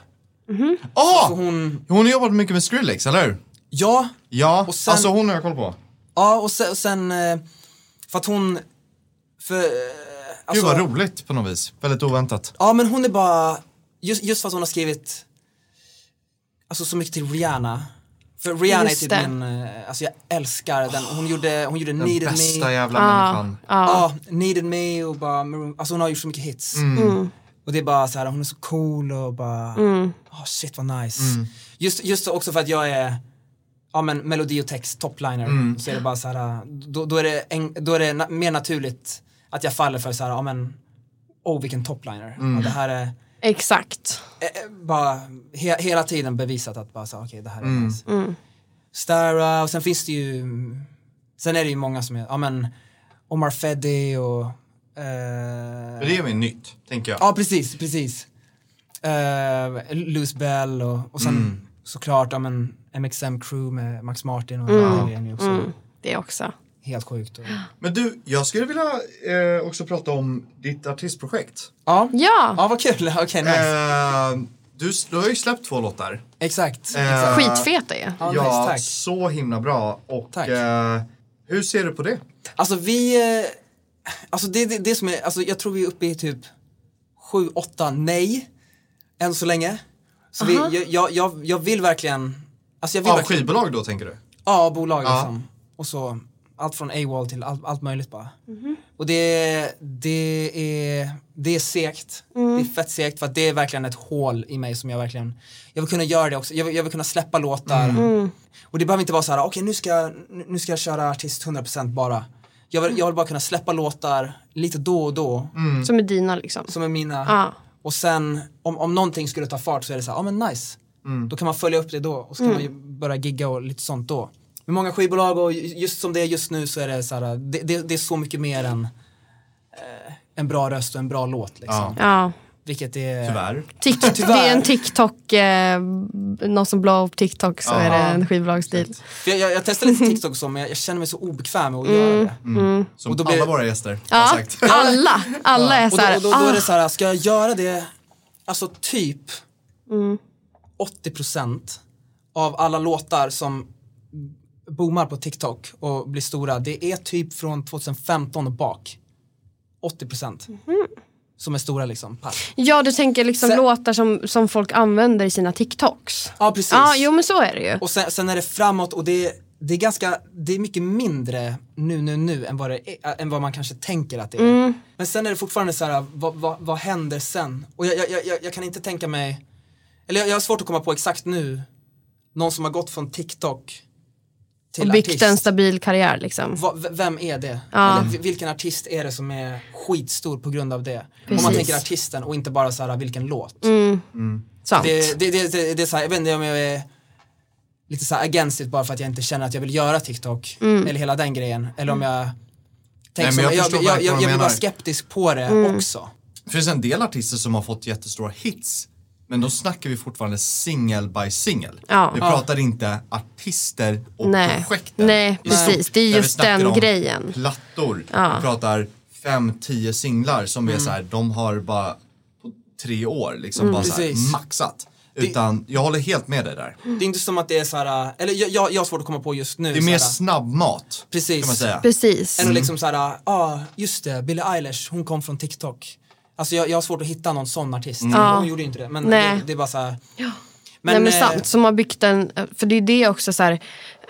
Ah! Så hon, Hon har jobbat mycket med Skrillex, eller hur? ja, Ja, Och sen- alltså hon har jag koll på. ja och sen, och sen eh, för att hon, för, eh, alltså, Gud vad roligt på något vis. Väldigt oväntat. Ja men hon är bara, just, just för att hon har skrivit Alltså så mycket till Rihanna För Rihanna Just är typ det. min, eh, alltså jag älskar den, hon gjorde, hon gjorde Den Needed bästa Me jävla Ja, människan. ja. Ja, Needed Me och bara, alltså hon har gjort så mycket hits Mm. Och det är bara så här, hon är så cool och bara, oh shit vad nice Just, just också för att jag är Ja men melodi och text, topliner, så är det bara så här, då, då är det, en, då är det na- mer naturligt att jag faller för så här, ja men, oh vilken topliner. Ja, det här är, Exakt. eh, eh, bara he, hela tiden bevisat att bara så okej det här är nice. Stara och sen finns det ju, sen är det ju många som är, ja men Omar Feddy och eh, För det är väl nytt, tänker jag. Ja precis, precis. Uh, Luce Bell och, och sen såklart ja, men MXM Crew med Max Martin och mm. ju också. Mm, det också. helt sjukt. Och... Men du, jag skulle vilja eh, också prata om ditt artistprojekt. Ja. Ja, ja, vad kul. Okej, nice. Eh, du, du har ju släppt två låtar. Exakt. eh, exakt. skitfeta ju. Ja, ja, nice, tack. så himla bra. Och Tack. eh, hur ser du på det? Alltså vi, eh, alltså det, det, det som är, alltså jag tror vi är uppe i typ sju, åtta nej, än så länge. Så vi, jag, jag, jag, jag vill verkligen, alltså jag vill Av verkligen, skivbolag då tänker du? ja bolag Ja. liksom. Och så allt från AWOL till allt, allt möjligt bara. Och det, det, är, det är segt, det är fett segt för att det är verkligen ett hål i mig som jag verkligen, jag vill kunna göra det också, jag vill, jag vill kunna släppa låtar. Och det behöver inte vara så här, okej nu, ska, jag- nu nu ska jag köra artist 100% bara. Jag vill, jag vill bara kunna släppa låtar lite då och då, Som är dina liksom. som är mina. Ja. Och sen om, om någonting skulle ta fart så är det så här, ja men nice. Då kan man följa upp det då och så kan man ju börja gigga och lite sånt då. Med många skivbolag och ju- just som det är just nu så är det så här, det, det, det är så mycket mer än eh, en bra röst och en bra låt liksom. Ja. Vilket är... Tyvärr. Tik- Tyvärr. det är en TikTok, eh, någon som blåar upp TikTok så är det en skivbolagsstil. Jag, jag, jag testade lite TikTok och så men jag, jag känner mig så obekväm med att göra det. Som Och då blir- alla våra gäster har Ja, sagt. alla, alla är Och så då, här, och då, då är ah, det så här, ska jag göra det, alltså typ 80% av alla låtar som boomar på TikTok och blir stora, det är typ från 2015 och bak. 80% som är stora liksom. Pass. Ja, du tänker liksom Sen- låtar som, som folk använder i sina TikToks. Ja precis. Ja, jo men så är det ju. Och sen, sen är det framåt och det, det är ganska, det är mycket mindre nu, nu, nu än vad, det är, än vad man kanske tänker att det är. Men sen är det fortfarande så här, vad, vad, vad händer sen? Och jag, jag, jag, jag kan inte tänka mig, eller jag, jag har svårt att komma på exakt nu, någon som har gått från TikTok till Och byggt artist. en stabil karriär liksom. Va, vem är det? Ja. Eller vi- vilken artist är det som är skitstor på grund av det? Om Precis. man tänker artisten och inte bara så här, vilken låt. Sant. Det, det, det, det, det är så här, jag vet inte om jag är lite så här against it bara för att jag inte känner att jag vill göra TikTok. Eller hela den grejen. Eller om jag tänker men så, jag men jag, förstår jag, jag, jag, vill vara menar. skeptisk på det också. Det finns en del artister som har fått jättestora hits. Men då snackar vi fortfarande singel by singel. Ja. Vi pratar inte artister och Nej. projekten. Nej, precis. Det är just den om grejen. Plattor. Ja. Vi pratar fem, tio singlar som Mm. är så här, de har bara på tre år liksom bara så här, maxat. Utan jag håller helt med dig där. Det är inte som att det är så här, eller jag, jag, jag har svårt att komma på just nu. Det är mer snabbmat. Precis. Kan man säga. Precis. Än att liksom så här, ja ah, just det, Billie Eilish, hon kom från TikTok. Alltså jag, jag har svårt att hitta någon sån artist. Ja. Hon gjorde ju inte det. Men Nej. det, det är bara så här. Nej, Men, men eh, sant, som har byggt en, för det är det också så här,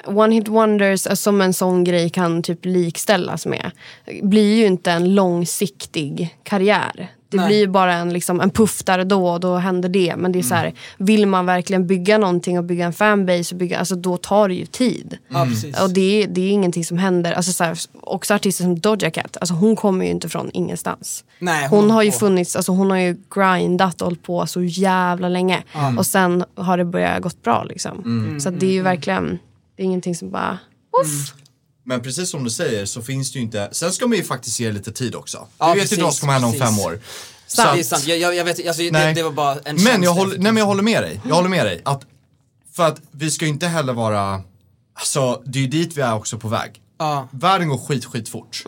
One hit wonders är som en sån grej kan typ likställas med. blir ju inte en långsiktig karriär. Det Nej. blir ju bara en, liksom, en puff där och då och då händer det. Men det är så här, vill man verkligen bygga någonting och bygga en fanbase, och bygga, alltså, då tar det ju tid. Precis. Och det är, det är ingenting som händer. Alltså, så här, också artister som Doja Cat, alltså, hon kommer ju inte från ingenstans. Nej, hon, hon har ju funnits, alltså, hon har ju grindat och hållit på så jävla länge. Och sen har det börjat gått bra liksom. Mm. Så det är ju verkligen, det är ingenting som bara, uff. Men precis som du säger så finns det ju inte, sen ska man ju faktiskt ge lite tid också. Ja, vi vet ju inte vad som precis, kommer hända om precis. fem år. Så det är att- sant. Jag, jag, jag vet, alltså, det, det var bara en Men jag håller, nej men jag håller med dig. Jag håller med dig. Att, för att vi ska ju inte heller vara, alltså det är ju dit vi är också på väg. Ja. Världen går skit, skit fort.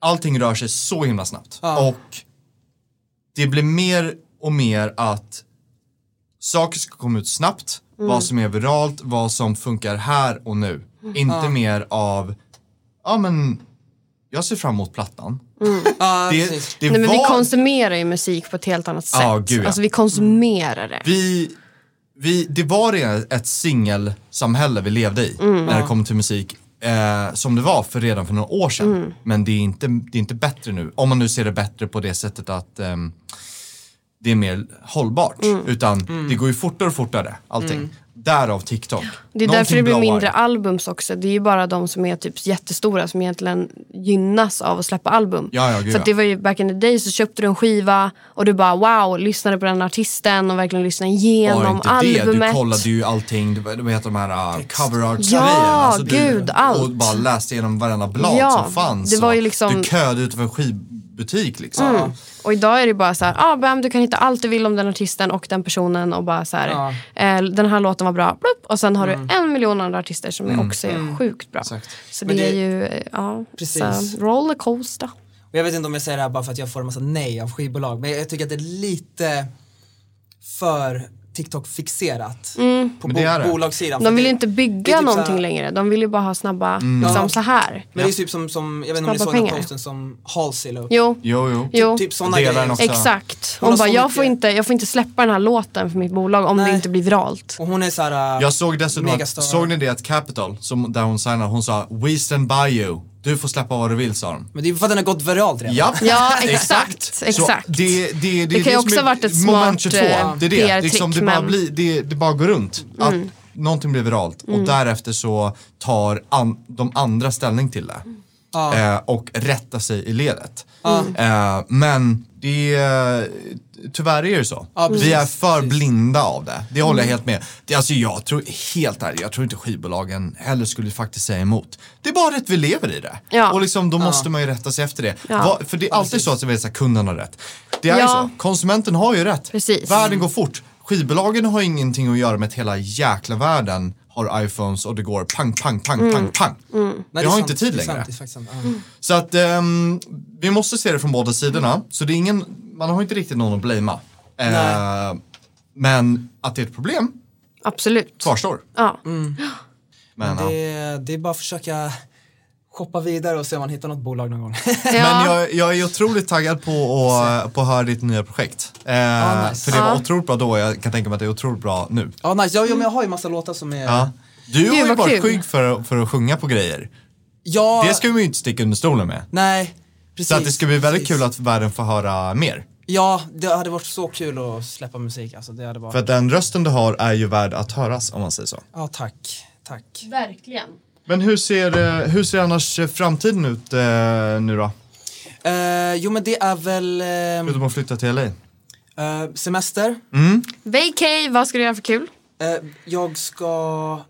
Allting rör sig så himla snabbt. Ja. Och det blir mer och mer att saker ska komma ut snabbt, vad som är viralt, vad som funkar här och nu. Inte mer av, ja men, jag ser fram emot plattan. Ja, Det, precis. det Nej, men var, vi konsumerar ju musik på ett helt annat sätt. Ja, gud, ja. Alltså vi konsumerar det. vi, vi, det var redan ett singelsamhälle vi levde i Mm. när det kom till musik. Eh, som det var för redan för några år sedan. Mm. Men det är, inte, det är inte bättre nu. Om man nu ser det bättre på det sättet att ehm, det är mer hållbart. Mm. Utan det går ju fortare och fortare allting. Därav TikTok. Det är Någonting därför det blir blowar. mindre albums också. Det är ju bara de som är typ jättestora som egentligen gynnas av att släppa album. Ja, ja, gud, För att det var ju back in the day så köpte du en skiva och du bara wow, lyssnade på den artisten och verkligen lyssnade Ja, igenom inte det. albumet. Du kollade ju allting, du du vet de här uh, cover arts Ja. Alltså, gud, du, allt. Och bara läste igenom varenda blad Ja, som fanns. det var ju liksom- Du köade utanför skiv, butik liksom. Mm. Och idag är det bara så här, ah, bam, du kan hitta allt du vill om den artisten och den personen och bara så här, Ja. eh, den här låten var bra, plupp, och sen har du en miljon andra artister som är också är sjukt bra. Exakt. Så Men det, är det- ju, eh, ja, Precis. rollercoaster. Och jag vet inte om jag säger det här bara för att jag får en massa nej av skivbolag, men jag tycker att det är lite för TikTok-fixerat på Men det bo- är det. bolagssidan. De vill det- ju inte det bygga typ någonting här- längre. De vill ju bara ha snabba, liksom Ja. så här. Men det är typ som, som jag vet inte om ni såg den posten som Halsey la upp. Jo, Jo, jo. jo. Typ sådana Delar grejer. också. Exakt. Hon Hon bara, jag mycket- får, inte, jag får inte släppa den här låten för mitt bolag om det Nej. inte blir viralt. Och hon är så här. äh, Jag såg dessutom, att, såg ni det att Capital, som, där hon signade, hon sa We stand by you. Du får släppa vad du vill sa de. Men det är för att den har gått viralt redan. Ja, Ja, exakt. exakt. Så det, det, det, Det kan ju också är varit ett moment smart, 22. eh, Det är det. Liksom, det, bara men- Mm. blir, det, det bara går runt. Att någonting blir viralt och därefter så tar an, de andra ställning till det. Ja. Eh, och rättar sig i ledet. Eh, men det är, tyvärr är det så. Ja, precis, Vi är för precis. blinda av det. Det håller jag helt med. Det, alltså jag tror, helt ärligt, jag tror inte skivbolagen heller skulle faktiskt säga emot. Det är bara att vi lever i det. Ja. Och liksom, då måste man ju rätta sig efter det. Va- för det är alltid så att att kunden har rätt. Det är ju så. Konsumenten har ju rätt. Precis. Världen går fort. Skivbolagen har ingenting att göra med att hela jäkla världen har iPhones och det går pang, pang, pang, Mm. pang, pang. Nej, Vi det är har sant, inte tid sant, längre. faktiskt sant. Ja. Så att ehm, vi måste se det från båda sidorna. Så det är ingen, man har inte riktigt någon att blamea. Eh, men att det är ett problem Absolut. kvarstår. Ja. Men, ja. Det, det är bara att försöka shoppa vidare och se om man hittar något bolag någon gång. Men Ja. jag, jag är otroligt taggad på att, på att höra ditt nya projekt. Eh, nice. För det var Ja. otroligt bra då, jag kan tänka mig att det är otroligt bra nu. ja, nice. Ja, men jag har ju massa låtar som är... Ja. Du har ju varit skygg för, för att sjunga på grejer. Ja, Det ska vi ju inte sticka under stolen med. Nej, precis. Så att det ska bli väldigt precis. kul att världen får höra mer. Ja, det hade varit så kul att släppa musik. Alltså, det hade varit... För att den rösten du har är ju värd att höras om man säger så. Ja, tack. Tack. Verkligen. Men hur ser, eh, hur ser annars eh, framtiden ut eh, nu då? Eh, jo, men det är väl ehm, Förutom att flytta till LA? eh, semester. Vacay, vad ska du göra för kul? Eh, jag ska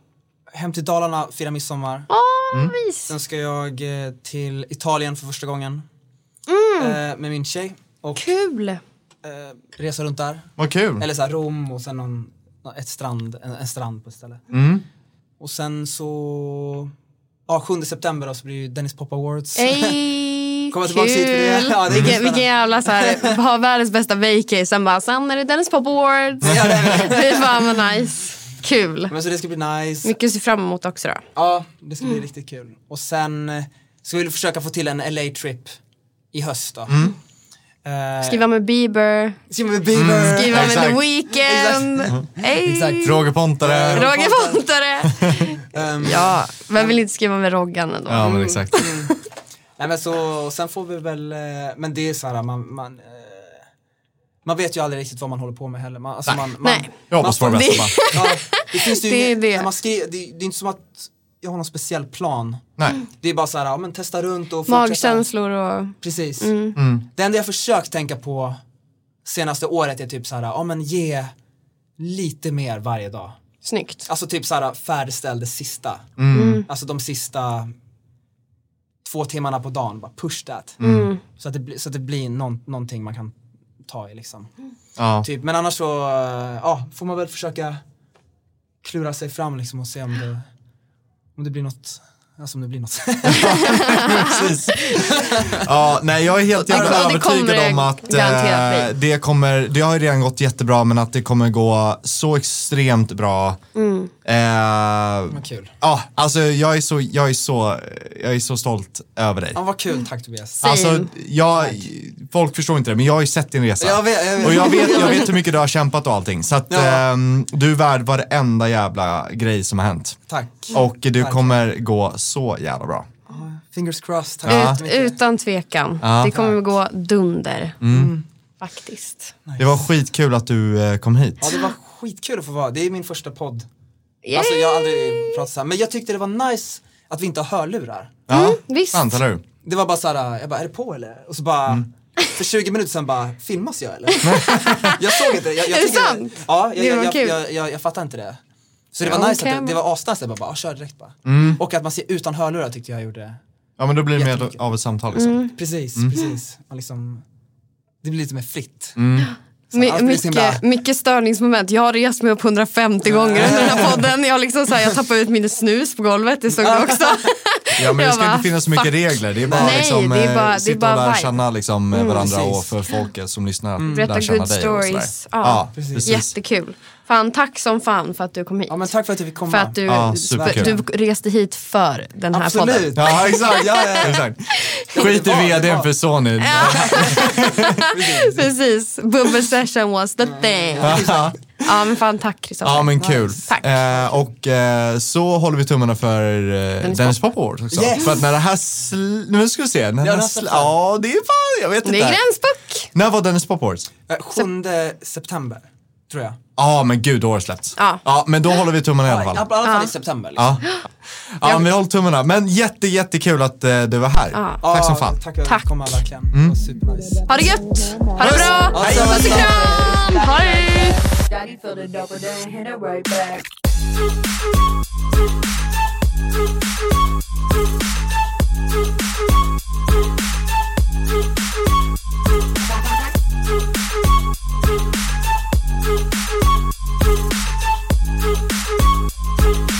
hem till Dalarna, fira midsommar. Åh, vis. Sen ska jag eh, till Italien för första gången. Eh, med min tjej. Och Kul. eh, resa runt där. Vad kul! Eller så här Rom och sen någon, ett strand, en, en strand på ett ställe. Mm. Och sen så, ja 7 september då så blir det ju Dennis Pop Awards. Ey, Komma tillbaka hit för det. kul. Ja, det är vilken, vilken jävla så här, ha världens bästa vacay, sen bara, sen är det Dennis Pop Awards. Ja, det är- Fy fan vad nice. Kul. Men så det ska bli nice. Mycket att se fram emot också då. Ja, det ska bli riktigt kul. Och sen eh, ska vi försöka få till en LA-trip i höst då. Eh, Skriva med Bieber, skriva med Bieber. skriva med. The Weeknd. Ey. Exakt. Roger Pontare. Roger Pontare. Ehm, Ja, vem vill inte skriva med Roggan ändå? Ja men exakt. Nej men så, och sen får vi väl, eh, men det är så här, man, man, eh, man vet ju aldrig riktigt vad man håller på med heller. Man, alltså man, man, Nej. Jag hoppas på det bästa bara. Ja, det finns ju Det är det. Man skri, det, det är inte som att jag har någon speciell plan. Nej. Det är bara så här, ja men testa runt och fortsätta. Magkänslor och... Precis. Mm. Det enda jag försökt tänka på senaste året är typ så här, ja men ge lite mer varje dag. Snyggt. Alltså typ så här färdigställ det sista. Mm. Alltså de sista två timmarna på dagen, bara push that. Mm. Så, att det, blir- så att det blir någon, någonting man kan ta i liksom. Ja. Typ, men annars så, eh, ja, får man väl försöka klura sig fram liksom och se om det, om det blir något, alltså om det blir något. Precis. Ja, nej jag är helt jävla kommer övertygad om att eh, det kommer, det har ju redan gått jättebra men att det kommer gå så extremt bra. Mm. Eh, Vad kul. ja, alltså jag är, så, jag, är så, jag är så stolt över dig. Ja, vad kul, tack Tobias. Same. Alltså, jag, folk förstår inte det, men jag har ju sett din resa. Jag vet, jag vet. Och jag vet, jag vet hur mycket du har kämpat och allting. Så att Ja. ehm, du är värd varenda jävla grej som har hänt. Tack. Och du Tack. kommer gå så jävla bra. Fingers crossed. Tack Ja. Ut, utan tvekan. Ja. Det kommer att gå dunder. Mm. Faktiskt. Det var skitkul att du eh, kom hit. Ja, det var skitkul att få vara, det är min första podd. Yay! Alltså jag har aldrig pratat så här, men jag tyckte det var nice att vi inte har hörlurar. Ja, visst. sant, eller hur? Det var bara såhär, jag bara, är det på eller? Och så bara, Mm. för 20 minuter sen bara, filmas jag eller? jag såg inte det. Jag, jag Är det tycker- sant? Ja, jag, Det var jag, jag, kul. jag, jag, jag fattar inte det. Så det var Ja, nice, okej, att det, det var asnice, jag bara, bara, kör direkt bara. Mm. Och att man ser utan hörlurar tyckte jag gjorde, Ja, men då blir det mer av ett samtal liksom. Precis, precis. Man liksom, det blir lite mer fritt. Mm. My, så himla- mycket, mycket störningsmoment. Jag har rest mig upp 150 gånger under den här podden. Jag, liksom så här, jag tappade ut min snus på golvet, det såg du också. Ja, men det ska bara, inte finnas så mycket fuck. regler. Det är bara Nej, liksom, det är eh, bara- det är sitta bara och lära vibe. känna liksom, eh, varandra precis. och för folket som lyssnar. Berätta lära känna good stories. Ja, precis. precis. Jättekul. Fan, tack som fan för att du kom hit. Ja men tack för att du fick komma. för att du, Ja, för, du reste hit för den här podden. Absolut. Ja, exakt. Ja, ja, ja. exakt. Skit i vdn för Sony. Precis. Precis, Bubble session was the thing. Ja men fan tack Kristoffer. Ja men kul. Tack. Eh, och eh, så håller vi tummarna för eh, Dennis Dennis Pop Awards också. Yes. För att när det här sl- Nu ska vi se. När det Ja, här sl- ja det är fan, jag vet inte. Det är gränspuck. När var Dennis Pop Awards? Eh, 7 september, tror jag. Ja, ah, men gud, då har det släppts. Ja. Ah. men då håller vi tummarna i alla fall. Ja, i alla fall i september. Liksom. Ja, men vi håller tummarna. Men jätte, jättekul att eh, du var här. Tack som fan. Tack för att du kom, verkligen. Mm. Supernice. Ha det gött. Ha det bra. Puss och kram. Hej. Thank you. Thank you.